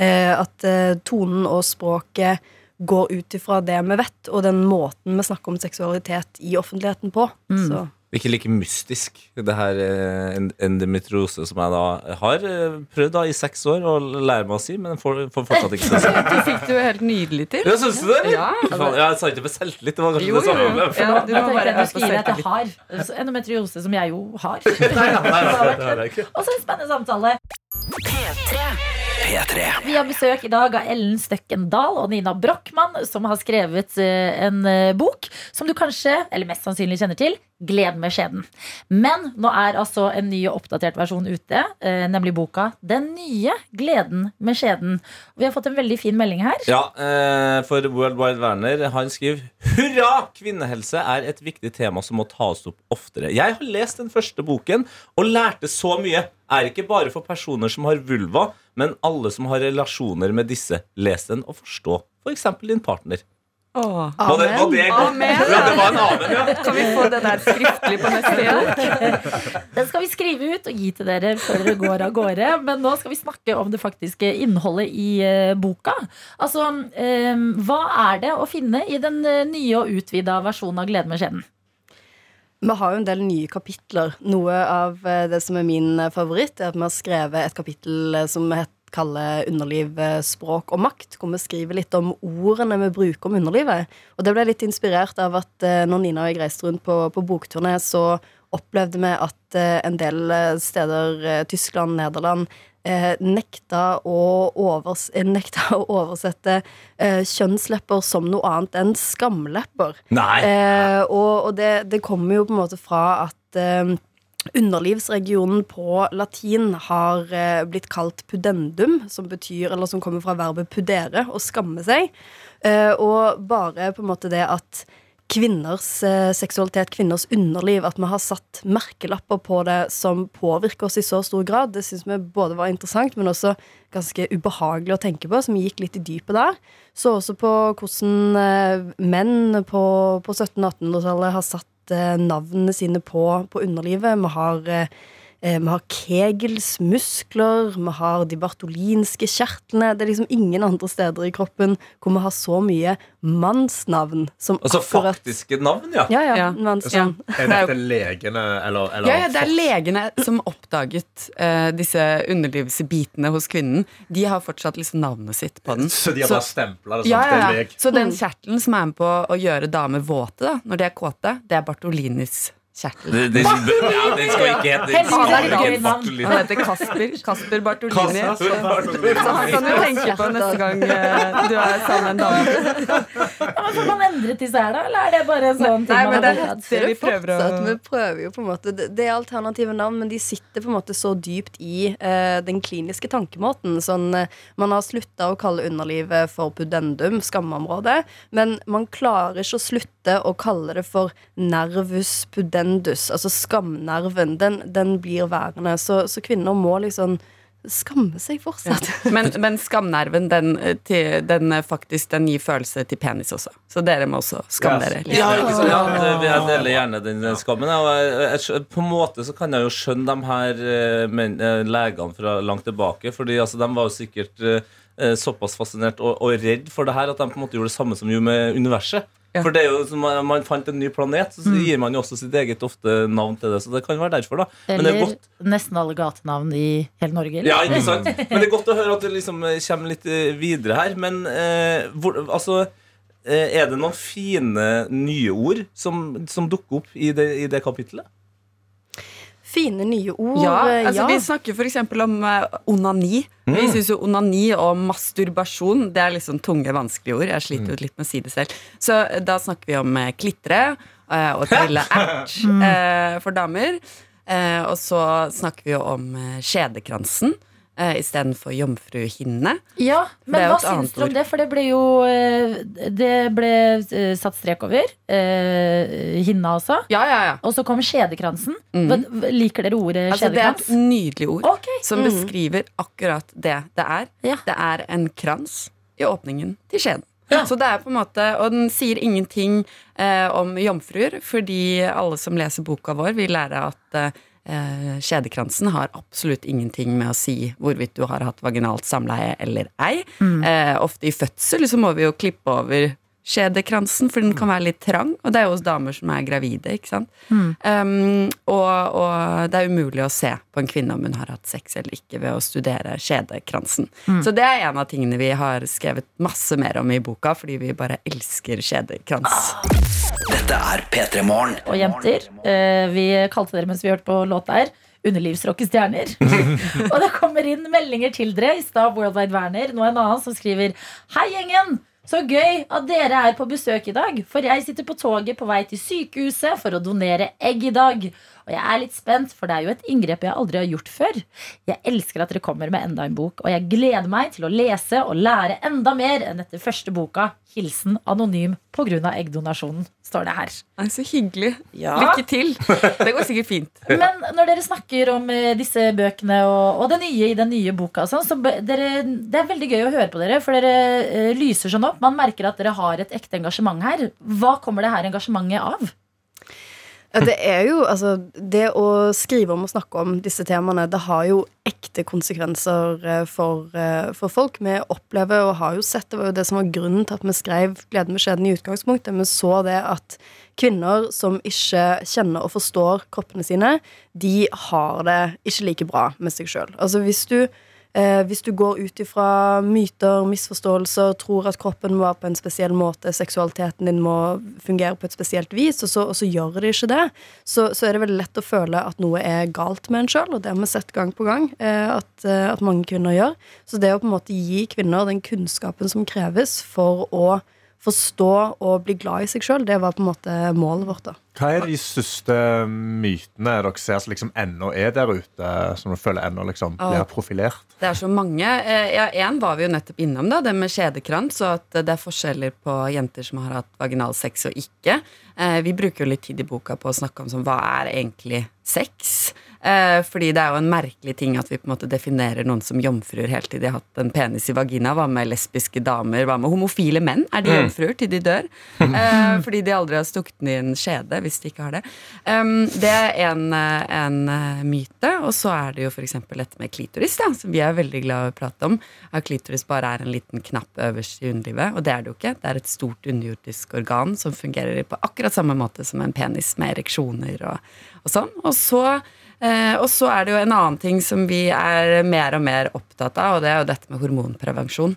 eh, at eh, tonen og språket går ut ifra det vi vet, og den måten vi snakker om seksualitet i offentligheten på. Så Ikke like mystisk, det her eh, endometriose som jeg da har eh, prøvd da i seks år å lære meg å si, men får, får fortsatt ikke sånn. det. Det fikk du jo helt nydelig til. Ja, syns du det? Ja. altså. Jeg sa ikke med selvtillit. Det var kanskje Jo, det samme. jo. Ja, du må bare at du skal gi deg at jeg har endometriose, som jeg jo har. Nei, nei, nei, det ikke. Og så en spennende samtale. P3. Vi har besøk i dag av Ellen Støkkendal og Nina Brochmann, som har skrevet eh, en bok som du kanskje, eller mest sannsynlig kjenner til, Gled med skjeden. Men nå er altså en ny og oppdatert versjon ute, eh, nemlig boka Den nye gleden med skjeden. Vi har fått en veldig fin melding her. Ja, eh, for World Wide Werner Han skriver Hurra! Kvinnehelse er et viktig tema som må tas opp oftere. Jeg har lest den første boken og lærte så mye. Er ikke bare for personer som har vulva, men alle som har relasjoner med disse. Les den og forstå f.eks. din partner. Åh. Var det, var det? Amen. Ja, det var en amen, ja. Kan vi få det der skriftlig på neste gang? Den skal vi skrive ut og gi til dere før dere går av gårde. Men nå skal vi snakke om det faktiske innholdet i eh, boka. Altså, eh, hva er det å finne i den eh, nye og utvida versjonen av Glede med skjeden? Vi har jo en del nye kapitler. Noe av eh, det som er min favoritt, er at vi har skrevet et kapittel som het kaller underliv, eh, språk og makt, hvor vi skriver litt om ordene vi bruker om underlivet. Og det ble litt inspirert av at eh, når Nina og jeg reiste rundt på, på bokturné, så opplevde vi at eh, en del steder, Tyskland, Nederland, nekta, å overs nekta å oversette eh, kjønnslepper som noe annet enn skamlepper. Nei. Eh, og og det, det kommer jo på en måte fra at eh, underlivsregionen på latin har eh, blitt kalt pudendum, som betyr, eller som kommer fra verbet pudere, å skamme seg. Eh, og bare på en måte det at kvinners eh, seksualitet, kvinners underliv, at vi har satt merkelapper på det som påvirker oss i så stor grad, det syns vi både var interessant, men også ganske ubehagelig å tenke på, vi gikk litt i dypet der. Så også på hvordan menn på, på 1700-1800-tallet har satt navnene sine på, på underlivet. Vi har, eh, eh, vi har Kegels muskler, vi har de bartolinske kjertlene. Det er liksom ingen andre steder i kroppen hvor vi har så mye mannsnavn som Altså akkurat faktiske navn, ja. Ja, ja. Ja. mannsnavn. Er dette legene, eller, eller Ja, ja, det er legene som oppdaget uh, disse underlivsbitene hos kvinnen. De har fortsatt liksom navnet sitt på den. Så de har bare stempla det som ja, ja? Så den kjertelen som er med på å gjøre damer våte da, når de er kåte, det er Bartolinis kjertel. Det, det, ja, den skal ikke hete. Bartolini. Han heter Kasper. Kasper Bartolini. Kasper Så han kan du tenke på neste gang eh, du er sammen med en dame. Ja, men Får man endret disse her, da? Eller er det bare en sånn ting Nei, man det har det vi prøver å. Vi prøver jo på en måte Det, det er alternative navn, men de sitter på en måte så dypt i eh, den kliniske tankemåten. Sånn, eh, man har slutta å kalle underlivet for pudendum, skamområdet, men man klarer ikke å slutte å kalle det for nervus pudendus, altså skamnerven. Den, den blir værende. Så, så kvinner må liksom skamme seg fortsatt. Men, men skamnerven, den, eh, til, den, eh, faktisk, den gir følelse til penis også. Så dere må også skamme Yes. dere. Ja, ikke sant? ja det, jeg deler gjerne den skammen. Og jeg, jeg, på en måte så kan jeg jo skjønne de her eh, men, legene fra langt tilbake. Fordi altså, de var jo sikkert såpass fascinert og, og redd for det her at de på en måte gjorde det samme som gjorde med universet. Ja. For det er jo som man, fant en ny planet, så, så gir man jo også sitt eget ofte navn til det. Så det kan være derfor, da. Men det er Eller godt nesten alle gatenavn i hele Norge. eller? Ja, ikke sant? Men det er godt å høre at det liksom eh, kommer litt eh, videre her. Men eh, hvor, altså eh, Er det noen fine nye ord som, som dukker opp i det, i det kapitlet? Fine nye ord. Ja, eh, altså ja. Vi snakker f.eks. om onani. onani. Vi syns jo onani og masturbasjon Det er liksom tunge, vanskelige ord. Jeg sliter jo litt med å si det selv. Så eh, da snakker vi om eh, klitre eh, og trille ert eh, for damer. Eh, og så snakker vi jo om eh, skjedekransen eh, istedenfor jomfruhinne. Ja, men hva syns du om det? For det ble jo eh, Det ble eh, satt strek over. Uh, hinna også. Ja, ja, ja. Og så kom skjedekransen. Mm. Liker dere ordet Altså, det er et nydelig ord. okay. som beskriver akkurat det det er. Ja. Det er en krans i åpningen til skjeden. Så det er på en måte, Og den sier ingenting eh, om jomfruer, fordi alle som leser boka vår, vil lære at eh, skjedekransen har absolutt ingenting med å si hvorvidt du har hatt vaginalt samleie eller ei. Eh, ofte i fødsel så må vi jo klippe over skjedekransen, for den kan være litt trang. Og det er jo hos damer som er gravide. ikke sant? Um, og, og det er umulig å se på en kvinne om hun har hatt sex eller ikke ved å studere skjedekransen. Så det er en av tingene vi har skrevet masse mer om i boka, fordi vi bare elsker skjedekrans. Dette er P3 Morgen. Og jenter, eh, vi kalte dere mens vi hørte på låta her Underlivsrockestjerner. og det kommer inn meldinger til dere i stad Worldwide Werner. Nå en annen som skriver Hei, gjengen! Så gøy at dere er på besøk i dag. For jeg sitter på toget på vei til sykehuset for å donere egg i dag. Og jeg er litt spent, for det er jo et inngrep jeg aldri har gjort før. Jeg elsker at dere kommer med enda en bok, og jeg gleder meg til å lese og lære enda mer enn etter første boka. Hilsen anonym pga. eggdonasjonen, står det her. Nei, så hyggelig. Ja. Lykke til. Det går sikkert fint. Men når dere snakker om eh, disse bøkene og, og det nye i den nye boka, sånn, så dere, det er veldig gøy å høre på dere, for dere eh, lyser sånn opp. Man merker at dere har et ekte engasjement her. Hva kommer det her engasjementet av? Ja, det er jo, altså Det å skrive om og snakke om disse temaene, det har jo ekte konsekvenser eh, for, eh, for folk. Vi opplever og har jo sett, det var jo det som var grunnen til at vi skrev 'Gleden med skjeden' i utgangspunktet. Vi så det at kvinner som ikke kjenner og forstår kroppene sine, de har det ikke like bra med seg sjøl. Altså hvis du Eh, hvis du går ut ifra myter, misforståelser, tror at kroppen må være på en spesiell måte, seksualiteten din må fungere på et spesielt vis, og så, og så gjør det ikke det, så, så er det veldig lett å føle at noe er galt med en sjøl, og det har vi sett gang på gang eh, at, eh, at mange kvinner gjør. Så det å på en måte gi kvinner den kunnskapen som kreves for å forstå og bli glad i seg sjøl, det var på en måte målet vårt. da. Hva er de største mytene dere ser som liksom ennå er der ute, som dere føler ennå liksom blir profilert? Det er så mange. Eh, Ja, Én var vi jo nettopp innom, da, det med skjedekrans, og at det er forskjeller på jenter som har hatt vaginalsex og ikke. Eh, Vi bruker jo litt tid i boka på å snakke om sånn, hva er egentlig sex? Eh, fordi det er jo en merkelig ting at vi på en måte definerer noen som jomfruer helt til De har hatt en penis i vagina. Hva med lesbiske damer? Hva med homofile menn? Er de jomfruer til de dør? Eh, fordi de aldri har stukket den i en skjede, hvis de ikke har det. Det er en, eh, en myte. Og så er det jo f.eks. dette med klitoris, da, som vi er veldig glad i å prate om. At klitoris bare er en liten knapp øverst i underlivet. Og det er det jo ikke. Det er et stort underjordisk organ som fungerer på akkurat samme måte som en penis, med ereksjoner og, og sånn. Og så og så er det jo en annen ting som vi er mer og mer opptatt av, og det er jo dette med hormonprevensjon.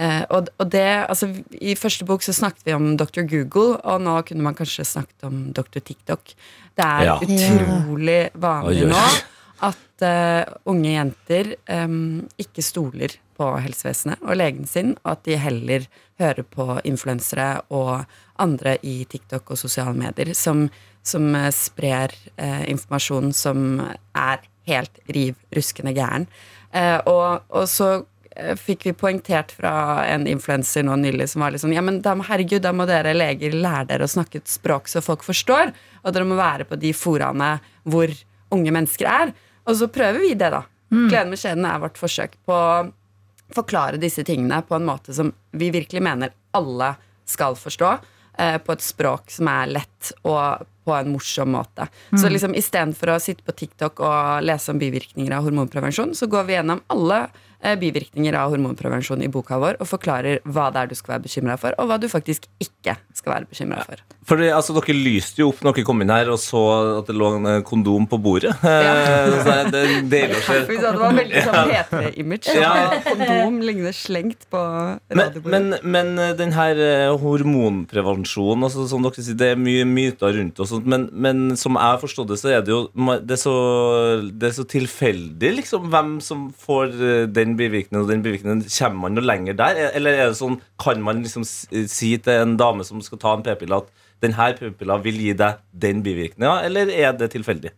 Eh, og, det, altså I første bok så snakket vi om Dr. Google, og nå kunne man kanskje snakket om Dr. TikTok. Det er Ja. utrolig vanlig nå at uh, unge jenter um, ikke stoler på helsevesenet og legen sin, og at de heller hører på influensere og andre i TikTok og sosiale medier som, som eh, sprer eh, informasjon som er helt riv ruskende gæren. Eh, og, og så eh, fikk vi poengtert fra en influenser nå nylig som var litt sånn Ja, men da, herregud, da må dere leger lære dere å snakke et språk så folk forstår, og dere må være på de foraene hvor unge mennesker er. Og så prøver vi det, da. Gleden med skjeden er vårt forsøk på å forklare disse tingene på en måte som vi virkelig mener alle skal forstå. eh, På et språk som er lett og på en morsom måte. Så liksom istedenfor å sitte på TikTok og lese om bivirkninger av hormonprevensjon, så går vi gjennom alle bivirkninger av hormonprevensjon i boka vår og forklarer hva det er du skal være bekymra for, og hva du faktisk ikke skal være bekymra for. For altså, Dere lyste jo opp når dere kom inn her og så at det lå en eh, kondom på bordet. Ja. så det deler deilig å se. Vi sa det var veldig sånn P3-image. Ja. Kondom ligner slengt på radiobordet. men, men men den her eh, hormonprevensjonen altså, Som dere sier, Det er mye myter rundt og sånt, men, men som jeg har forstått det, så er det jo Det er så, det er så tilfeldig liksom, hvem som får eh, den bivirkningen og den bivirkningen. Kommer man noe lenger der? Eller er det sånn, kan man liksom si til en dame som skal ta en p-pille, at denne p-pilla vil gi deg den bivirkninga, eller er det tilfeldig?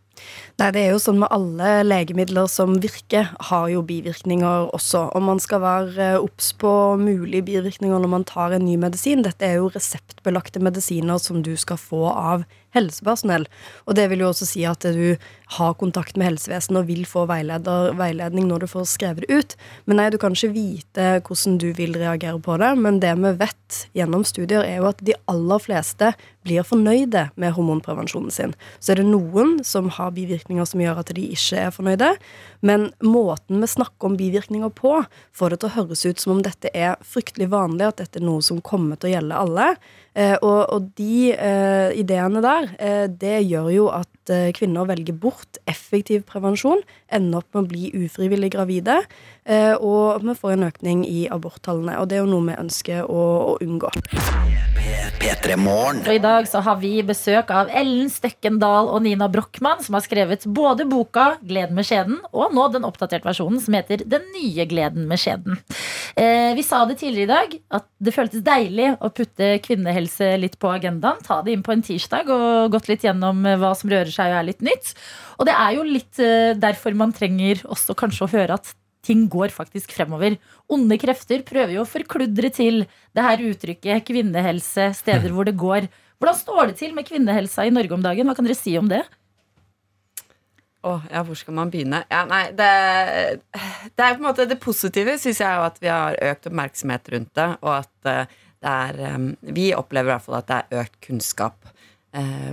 Nei, det er jo sånn med alle legemidler som virker, har jo bivirkninger også. Og man skal være eh, obs på mulige bivirkninger når man tar en ny medisin. Dette er jo reseptbelagte medisiner som du skal få av helsepersonell. Og det vil jo også si at du har kontakt med helsevesenet og vil få veileder, veiledning når du får skrevet det ut. Men nei, du kan ikke vite hvordan du vil reagere på det. Men det vi vet gjennom studier, er jo at de aller fleste blir fornøyde med hormonprevensjonen sin. Så er det noen som har bivirkninger som gjør at de ikke er fornøyde. Men måten vi snakker om bivirkninger på, får det til å høres ut som om dette er fryktelig vanlig, at dette er noe som kommer til å gjelde alle. Eh, og, og de eh, ideene der, eh, det gjør jo at kvinner velger bort effektiv prevensjon, ender opp med å bli ufrivillig gravide, og vi får en økning i aborttallene. Og det er jo noe vi ønsker å, å unngå. Og I dag så har vi besøk av Ellen Støkkendal og Nina Brochmann, som har skrevet både boka 'Gleden med skjeden' og nå den oppdaterte versjonen som heter 'Den nye gleden med skjeden'. Eh, vi sa det tidligere i dag at det føltes deilig å putte kvinnehelse litt på agendaen. Ta det inn på en tirsdag og gått litt gjennom eh, hva som rører seg og er litt nytt. Og det er jo litt eh, derfor man trenger også kanskje å høre at ting går faktisk fremover. Onde krefter prøver jo å forkludre til det her uttrykket kvinnehelse, steder hvor det går. Hvordan står det til med kvinnehelsa i Norge om dagen? Hva kan dere si om det? Åh, ja, hvor skal man begynne? Ja, nei, det, det er på en måte det positive, syns jeg, at vi har økt oppmerksomhet rundt det, og at eh, det er eh, Vi opplever i hvert fall at det er økt kunnskap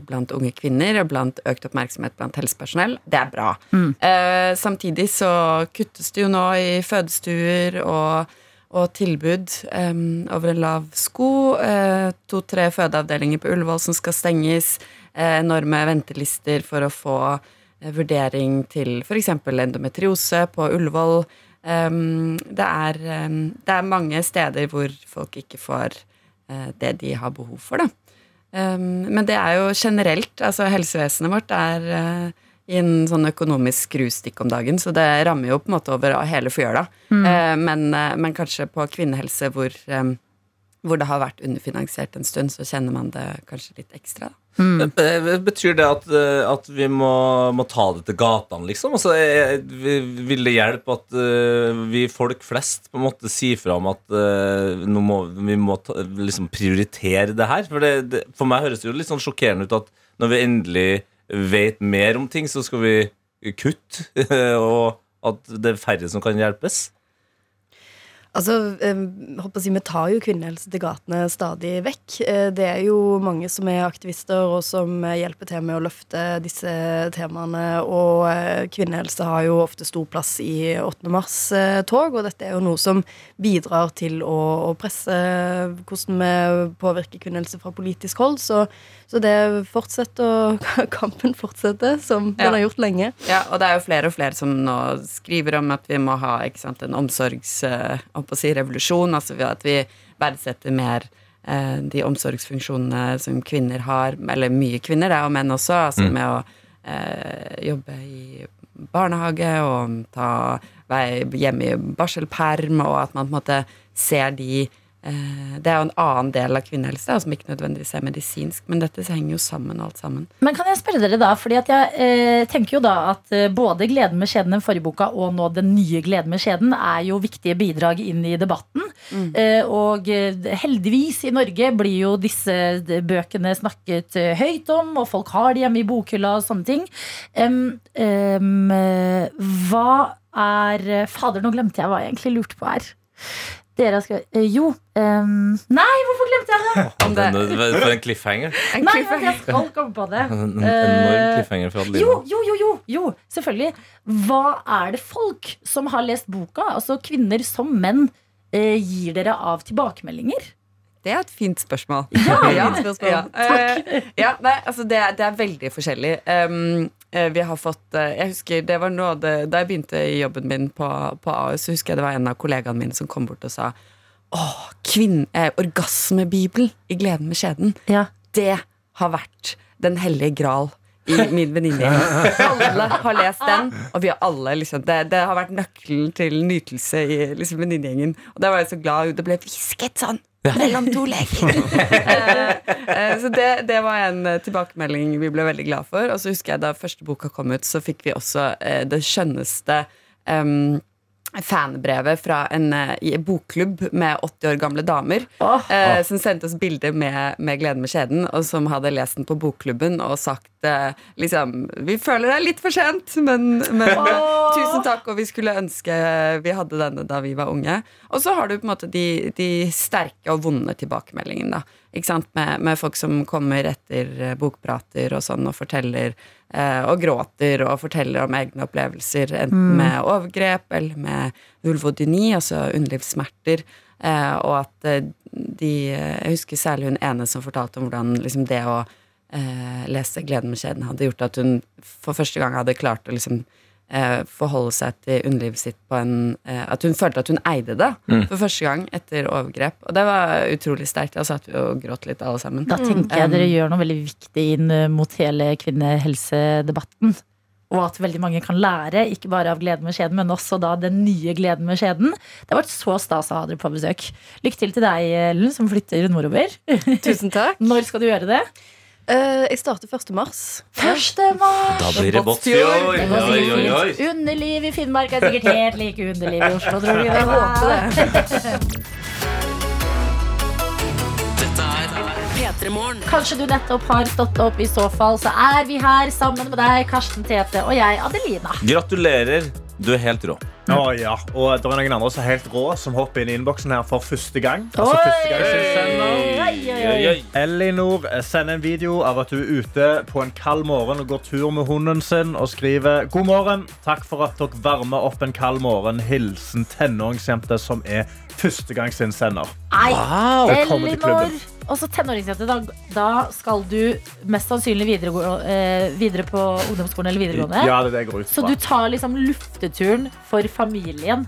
blant unge kvinner, og blant økt oppmerksomhet blant helsepersonell. Det er bra. Eh, samtidig så kuttes det jo nå i fødestuer og og tilbud eh, over en lav sko. Eh, To-tre fødeavdelinger på Ullevål som skal stenges. Eh, enorme ventelister for å få eh, vurdering til f.eks. endometriose på Ullevål. Det, er, det er mange steder hvor folk ikke får eh, det de har behov for, da. Um, men det er jo generelt. Altså helsevesenet vårt er eh, i en sånn økonomisk skrustikk om dagen, så det rammer jo på en måte over hele fjøla. Mm. men, eh, men kanskje på kvinnehelse hvor, um, hvor det har vært underfinansiert en stund, så kjenner man det kanskje litt ekstra. Da. Eh, Betyr det at, eh, at vi må, må ta det til gatene, liksom? Altså, eh, vil det hjelpe at uh, vi folk flest på en måte sier fra om at uh, nå må, vi må ta, liksom prioritere det her? For, det, det, for meg høres det jo litt sånn sjokkerende ut at når vi endelig vet mer om ting, så skal vi kutte, og at det er færre som kan hjelpes. Altså, eh, håper å si, Vi tar jo kvinnehelse til gatene stadig vekk. Eh, Det er jo mange som er aktivister, og som eh, hjelper til med å løfte disse temaene. Og eh, kvinnehelse har jo ofte stor plass i 8. mars-tog, og dette er jo noe som bidrar til å, å presse hvordan vi påvirker kvinnehelse fra politisk hold. Så, så det fortsetter, og kampen fortsetter, som den har gjort lenge. Ja, og det er jo flere og flere som nå skriver om at vi må ha sant, en omsorgs... å si revolusjon, altså ved at vi verdsetter mer eh, de omsorgsfunksjonene som kvinner har, eller mye kvinner, det og menn også, altså med å eh, jobbe i barnehage og ta vei hjemme i barselperm, og at man på en måte ser de Det er jo en annen del av kvinnehelse som ikke nødvendigvis er medisinsk, men dette henger jo sammen, alt sammen. Men kan jeg spørre dere da, fordi at jeg eh, tenker jo da at eh, både Gleden med skjeden den forrige boka og nå den nye Gleden med skjeden er jo viktige bidrag inn i debatten. Eh, og eh, heldigvis i Norge blir jo disse eh, bøkene snakket eh, høyt om, og folk har det hjemme i bokhylla og sånne ting. Um, eh, hva er eh, Fader, nå glemte jeg hva jeg egentlig lurte på her. Dere har skrevet eh, Jo. ehm, nei, hvorfor glemte jeg det? Om det, Den- For en cliffhanger. en Nei, cliffhanger. jeg skal komme på det. En enorm Eh, cliffhanger fra Jo, Adelina. jo, jo, jo, jo, selvfølgelig. Hva er det folk som har lest boka, altså kvinner som menn, eh, gir dere av tilbakemeldinger? Det er et fint spørsmål. Ja, fint spørsmål. Ja, eh, ja, nei, altså det, er- det er veldig forskjellig. Um, vi har fått eh, Jeg husker det var noe det Da jeg begynte i jobben min på, på AUS, så husker jeg det var en av kollegaene mine som kom bort og sa Åh, kvinne, eh, orgasmebibel i Gleden med skjeden. Ja. Det har vært den hellige gral i min venninnegjeng. Alle har lest den, og vi har alle liksom det, det har vært nøkkelen til nytelse i liksom, venninnegjengen. Og da var jeg så glad. Det ble hvisket sånn mellom to leker. Eh, eh, så det, det var en eh, tilbakemelding vi ble veldig glad for. Og så husker jeg da første boka kom ut, så fikk vi også det skjønneste em, fanbrevet fra en uh, bokklubb med 80 år gamle damer. Oh. Uh, som sendte oss bilder med, med 'Gleden med skjeden', og som hadde lest den på bokklubben og sagt uh, liksom Vi føler det er litt for sent, men, men Åh. tusen takk, og vi skulle ønske vi hadde denne da vi var unge. Og så har du på en måte de, de sterke og vonde tilbakemeldingene. da? Med, med folk som kommer etter eh, bokprater og sånn og forteller eh, og gråter og forteller om egne opplevelser, enten med overgrep eller med vulvodyni, altså underlivssmerter. Eh, og at eh, de Jeg husker særlig hun ene som fortalte om hvordan liksom det å eh, lese 'Gleden med kjeden' hadde gjort at hun for første gang hadde klart å liksom eh, forholde seg til underlivet sitt på en eh, At hun følte at hun eide det for første gang etter overgrep. Og det var utrolig sterkt. Da satt vi og gråt litt alle sammen. Da tenker jeg dere gjør noe veldig viktig inn eh, mot hele kvinnehelsedebatten. Og at veldig mange kan lære, ikke bare av Gleden med skjeden, men også da den nye Gleden med skjeden. Det har vært så stas å ha dere på besøk. Lykke til til deg, Ellen, som flytter nordover. Tusen takk. Når skal du gjøre det? Eh, jeg starter 1. mars. 1. mars! Da blir det Båtsfjord. Oi, oi, oi. Underliv i Finnmark er sikkert helt like underliv i Oslo, tror du? Jeg håper det. Kanskje du nettopp har stått opp, i så fall så er vi her sammen med deg, Karsten Tete og jeg, Adelina. Gratulerer. Du er helt rå. Å, ja. Og det er noen andre som er helt rå, som hopper inn i innboksen her for første gang. Altså, første gang sender. Elinor sender en video av at hun er ute på en kald morgen og går tur med hunden sin og skriver God morgen. Takk for at dere varmer opp en kald morgen. Hilsen tenåringsjente som er førstegangsinnsender. Wow. Elinor. Klubben. Også tenåringsjente. Da, da skal du mest sannsynlig videre, eh, videre på ungdomsskolen eller videregående. Ja, det er det jeg går ut fra. Så du tar liksom lufteturen for familien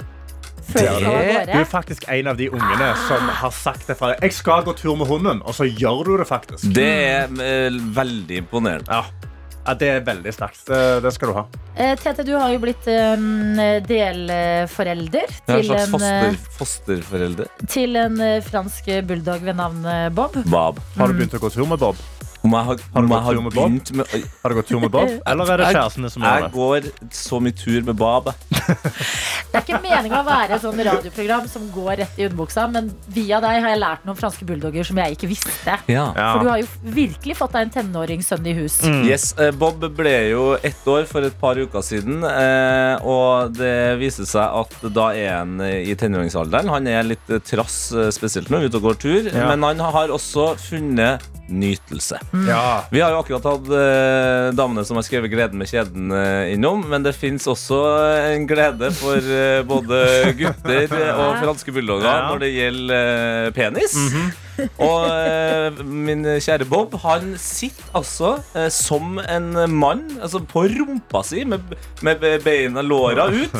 før du skal av Du er faktisk en av de ungene som har sagt det fra deg. Jeg skal gå tur med hunden, og så gjør du det faktisk. Det er eh, veldig imponerende. Ja. Ja, det er veldig sterkt. Det, det skal du ha. Eh, Tete, du har jo blitt um, delforelder Jeg er en slags foster, eh, fosterforelder. til en eh, fransk bulldog ved navn Bob. Bob. Har du begynt å gå tur med Bob? Om jeg har, Har du gått tur med Bob? med Har du gått tur med Bob? Eller er det kjærestene som gjør Jeg går så mye tur med Bob. Det er ikke meningen å være et sånn radioprogram som går rett i underbuksa, men via deg har jeg lært noen franske bulldogger som jeg ikke visste. Ja. For du har jo virkelig fått deg en tenåringssønn i hus. Yes, eh, Bob ble jo ett år for et par uker siden, eh, og det viser seg at da er han eh, i tenåringsalderen. Han er litt trass, spesielt når han er ute og går tur, Ja. men han har også funnet nytelse. Ja. Vi har jo akkurat hatt eh, damene som har skrevet 'Gleden med kjeden' eh, innom, men det fins også en glede for eh, både gutter og franske bulldogger Ja. når det gjelder eh, penis. Og eh, min kjære Bob, han sitter altså eh, som en mann altså på rumpa si med, med beina låra ut.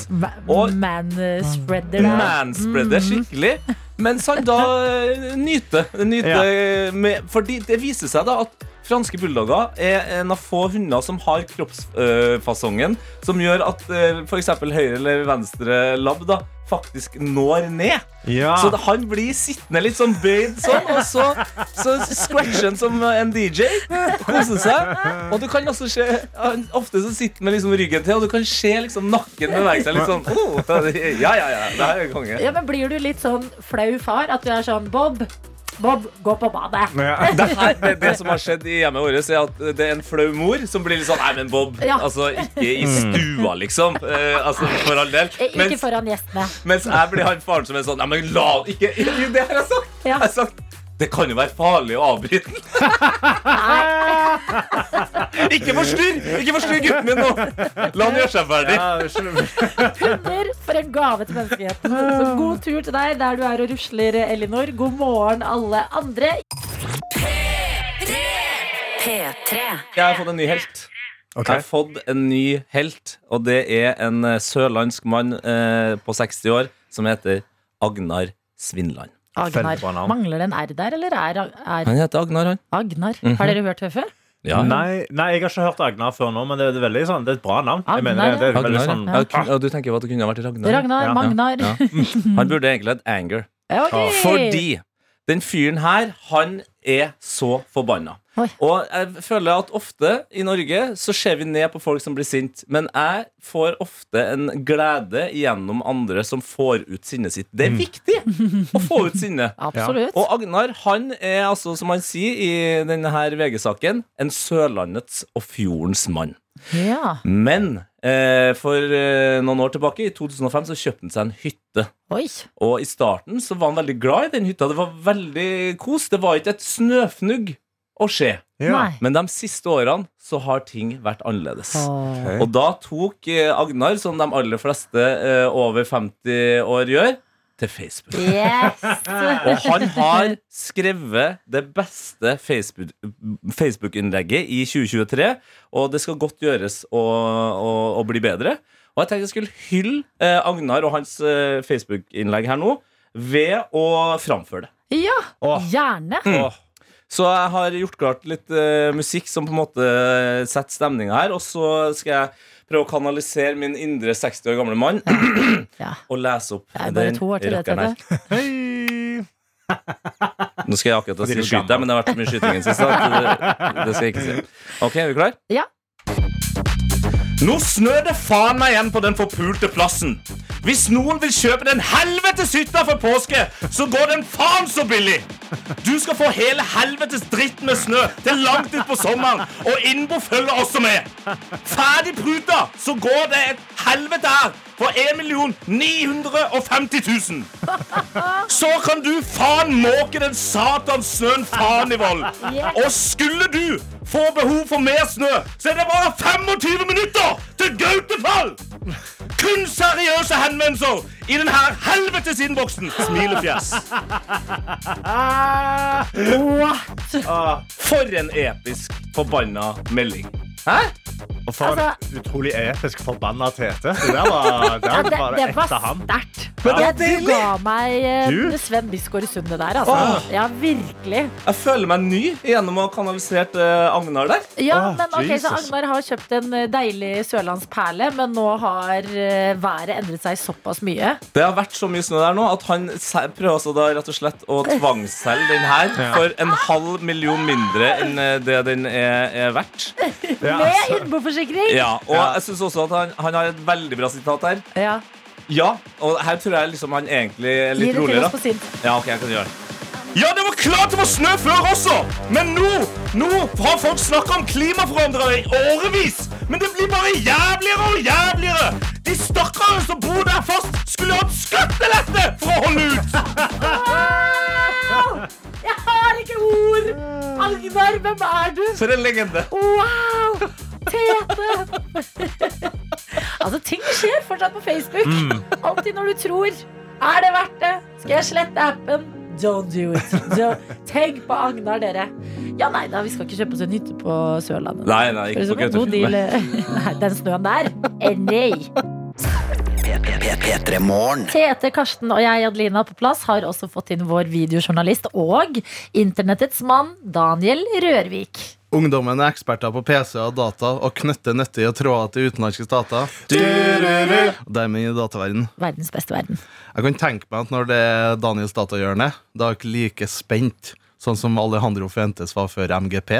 Og- Manspreader. Manspreader skikkelig. Mens han da nyter. nyter. ja. med, fordi det viser seg da at franske bulldogger er en av få hunder som har kroppsfasongen som gjør at uh, f.eks. høyre eller venstre labb da faktisk når ned. Ja. Så han blir sittende litt sånn bøyd sånn, og så, så scratcher han som en DJ. Koser seg. Og du kan også se han Ofte så sitter han med liksom ryggen til, og du kan se liksom nakken bevege seg litt sånn. Oh, ja, ja, ja. Det her er konge. Ja, men Blir du litt sånn flau far? At du er sånn Bob, Bob, gå på badet. Det, her, det, det som har skjedd i hjemmet vårt, er at det er en flau mor som blir litt sånn Nei, men Bob, Ja. altså ikke i stua, liksom. Eh, altså, for all del. Eh, Ikke Mens, foran gjestene. mens jeg blir han faren som er sånn Nei, men la ikke Jo, Det har jeg sagt! Ja. Jeg har sagt det kan jo være farlig å avbryte den. ikke forstyrr! Ikke forstyrr gutten min nå! La han gjøre seg ferdig. Hunder, for en gave til menneskeheten. Så god tur til deg der du er og rusler, Elinor. God morgen, alle andre. P3. Jeg har fått en ny helt. Jeg har fått en ny helt, og det er en eh, sørlandsk mann eh, på 60 år som heter Agnar Svindland. Agnar. Mangler det en R der, eller er, er Han heter Agnar, han. Agnar? Mhm. Har dere hørt det før? Ja. Nei, nei, jeg har ikke hørt Agnar før nå, men det er, veldig sånn, det er et bra navn. Jeg mener, Agnar, det, er Agnar, sånn, ja. Ja, du tenker jo at det kunne vært Ragnar. Ragnar, Ja. Magnar. Ja. Han burde egentlig hett Anger. Okay. Fordi den fyren her, han er så forbanna. Oi. Og jeg føler at ofte i Norge så ser vi ned på folk som blir sint, men jeg får ofte en glede gjennom andre som får ut sinnet sitt. Det er viktig å få ut sinnet. Absolutt. Og Agnar han er altså, som han sier i denne her VG-saken, en Sørlandets og fjordens mann. Ja. Men eh, for eh, noen år tilbake, i 2005, så kjøpte han seg en hytte. Oi. Og i starten så var han veldig glad i den hytta. Det var veldig kos. Det var ikke et snøfnugg å skje. Ja. Men de siste årene så har ting vært annerledes. Okay. Og da tok eh, Agnar, som de aller fleste eh, over 50 år gjør, til Facebook. Yes. Og han har skrevet det beste Facebook- Facebook-innlegget i 2023. Og det skal godt gjøres å, å, å bli bedre. Og jeg tenkte jeg skulle hylle eh, Agnar og hans Facebook-innlegg her nå ved å framføre det. Ja, Åh. gjerne. Åh. Så jeg har gjort klart litt uh, musikk som på en måte setter stemninga her. Og så skal jeg prøve å kanalisere min indre 60 år gamle mann Ja. og lese opp den rakkeren her. Nå skal jeg akkurat si skyte deg, men det har vært så mye skyting i det siste. Det, det skal jeg ikke si. Ok, er vi klar? Ja. Nå snør det faen meg igjen på den forpulte plassen. Hvis noen vil kjøpe den helvetes hytta for påske, så går den faen så billig! Du skal få hele helvetes dritt med snø til langt ut på sommeren, og innbo følger også med. Ferdig pruta, så går det et helvete her for 1 950 000. Så kan du faen måke den satans snøen faen i vold. Og skulle du få behov for mer snø, så er det bare 25 minutter til Gautefall! Kun seriøse henvendelser i denne helvetes innboksen. Smilefjes. Ah, For en episk forbanna melding. Hæ? og for Altså- en utrolig episk forbanna Tete. Det der var, det Ja, det, var det var sterkt. Men det Ja, du ga meg uh, Sven Bisgaard i sundet der, altså. Åh. Ja, virkelig. Jeg føler meg ny gjennom å ha kanalisert uh, Agnar der. Ja, Åh, men ok, så Agnar har kjøpt en eh, deilig sørlandsperle, men nå har uh, været endret seg såpass mye. Det har vært så mye snø der nå at han prøver altså da rett og slett å tvangsselge den her for en halv million mindre enn det den er, er verdt. Ja, Med innboforsikring! Ja, og jeg synes også at han, han har et veldig bra sitat her. Ja. Ja, og her tror jeg liksom han egentlig er Gi litt det til roligere. oss på sint. Ja, ok, jeg kan gjøre det. Ja, det var klart det var snø før også! Men nå nå har folk snakka om klimaforandrere i årevis! Men det blir bare jævligere og jævligere! De stakkarene som bor der fast, skulle hatt skattelette for å holde ut! Wow! Jeg har ikke ord! Agnar, hvem er du? For en legende. Wow! Tete! altså, ting skjer fortsatt på Facebook. Alltid når du tror. Er det verdt det? Skal jeg slette appen? Don't do it. Don't. Tenk på Agnar, dere. Ja, nei da, vi skal ikke kjøpe oss en hytte på Sørlandet. Nei, nei, ikke på deal. Nei, den snøen der? Eh, nei. Tete, Karsten og jeg, Adelina, på plass har også fått inn vår videojournalist og internettets mann, Daniel Rørvik. Ungdommen er eksperter på PC og data og knytter nyttige tråder til utenlandske stater. Og dermed i dataverden. Verdens beste verden. Jeg kan tenke meg at når det er Daniels datahjørne, da er ikke like spent, sånn som Alejandro Fuentes var før MGP.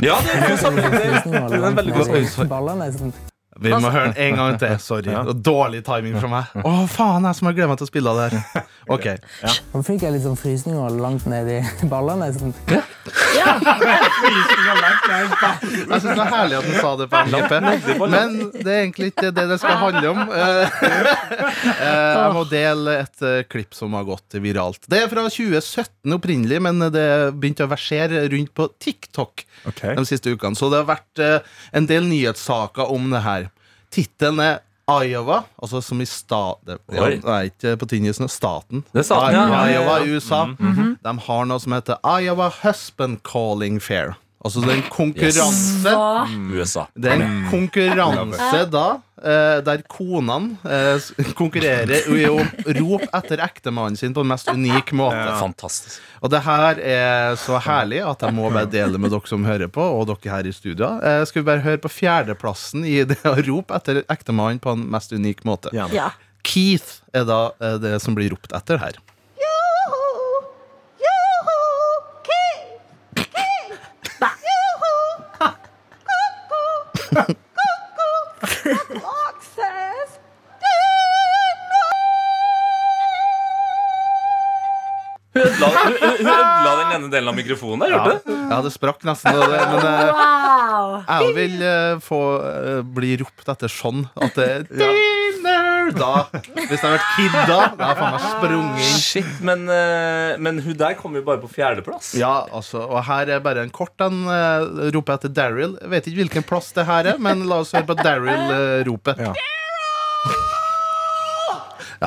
Ja, det er, sant. det, det er en veldig god. Vi må høre den en gang til. Sorry. Dårlig timing fra meg. Å, faen, jeg som har glemt meg til å spille det her. Ok. Nå fikk jeg litt sånn frysninger langt ned i ballene. Sånn. Jeg syns det er herlig at du sa det på en MGP, men det er egentlig ikke det det skal handle om. Eh, eh, Jeg må dele et eh, klipp som har gått viralt. Det er fra 2017 opprinnelig, men det begynte å versere rundt på TikTok de siste ukene. Så det har vært en del nyhetssaker om det her. Tittelen er Iowa, altså som i stat... Ja, nei, ikke på tinnisene. staten. Det er staten, ja. Iowa i USA. Mhm. De har noe som heter Iowa Husband Calling Fair. Altså det er en konkurranse yes. USA. det er en konkurranse da eh, der konene eh, konkurrerer i å rope etter ektemannen sin på en mest unik måte. Fantastisk. Og det her er så herlig at jeg må bare dele med dere som hører på, og dere her i studio. Eh, skal vi bare høre på fjerdeplassen i det å rope etter ektemannen på en mest unik måte. Ja. Keith er da det som blir ropt etter her. Hun ødela, hun, hun ødela den ene delen av mikrofonen der, gjorde du? Ja, det sprakk nesten. og Det, men eh, Wow! jeg vil eh, få eh, bli ropt etter sånn. At det Da, hvis det hadde vært kid da, da hadde faen meg sprunget inn. Shit, men, eh, men hun der kom jo bare på fjerdeplass. Ja, altså, og her er bare en kort en. Uh, roper etter Daryl. Jeg vet ikke hvilken plass det her er, men la oss høre på Daryl-ropet. ja.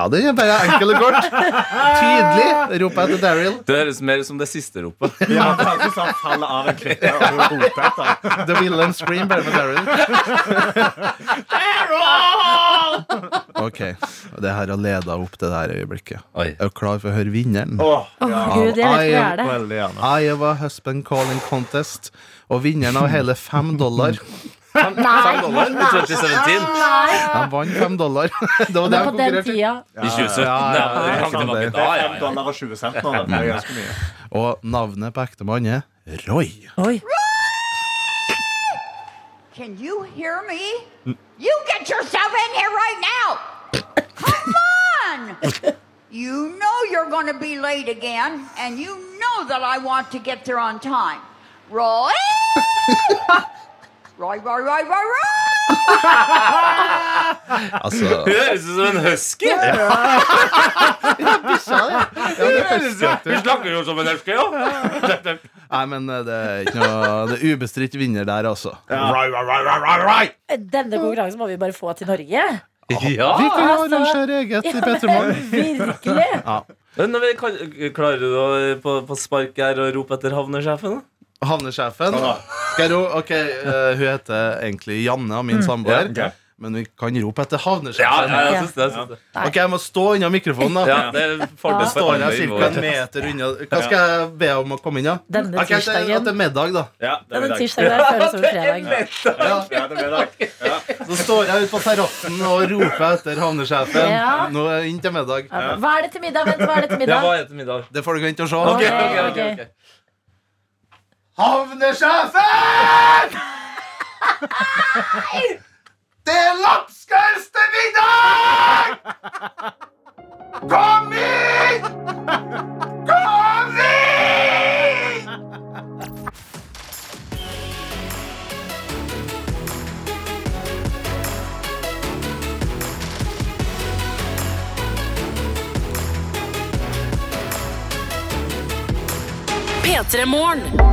Det er bare enkelt og kort. Tydelig. Roper jeg etter Daryl. Det høres mer ut som det siste ropet. Ja, det er ikke sånn faller av en klippe og hun roper etter. The Villain Scream, bare med Daryl. Daryl! Ok, det her har leda opp til det her øyeblikket. Oi. Er du klar for å høre vinneren? Oh, ja. oh, Gud, jeg vet ikke hva er det. Iowa Husband Calling Contest. Og vinneren av hele fem dollar. Fem dollar i 2017. Nei! Han vant fem dollar. Det var det han konkurrerte i. I 2017. Ja, ja, Ja, ja, er 5 dollar og 20 cent nå. Det er ganske mye. Og navnet på ektemannen er Roy. Oi. Can you hear me? You get yourself in here right now! Come on! You know you're going to be late again, and you know that I want to get there on time. Roy! Roy, Roy, Roy, Roy, Roy! Altså Hun høres ut som en husky. Hun snakker jo som en husky, jo. Nei, men eh, det er ikke noe Det er ubestridt vinner der, altså. Denne konkurransen må vi bare få til Norge. Ja. Vi kan jo Altså, arrangere eget i Ja, P3 Morgen. virkelig. Ja. Men når vi kan, klarer du å på, på spark her å rope etter havnesjefen? da? Havnesjefen. Skal jeg ro? Ok, eh, Hun heter egentlig Janne, og min samboer. Ja, ok. Men vi kan rope etter havnesjefen. ja, jeg synes det. Jeg synes det. Ok, Jeg må stå unna mikrofonen. da Ja, det er fordel for Står alle jeg ca. en involvert. meter unna. Hva skal jeg be om å komme inn, da? Denne Ok, at det- At det er middag, da. Ja, det er Denne middag. tirsdagen føles som en fredag. Ja. Ja, det er middag. Ja. Så står jeg ute på terrassen og roper etter havnesjefen. Ja. Nå er jeg inn til middag. Ja, Hva er det til middag? Vent, hva er det til Ja, middag? hva er det til middag? Det får dere vente og se. Ok, ok, ok. ok. Havnesjefen! Det er lapskaus middag! Kom hit! Kom hit! P3 Morgen.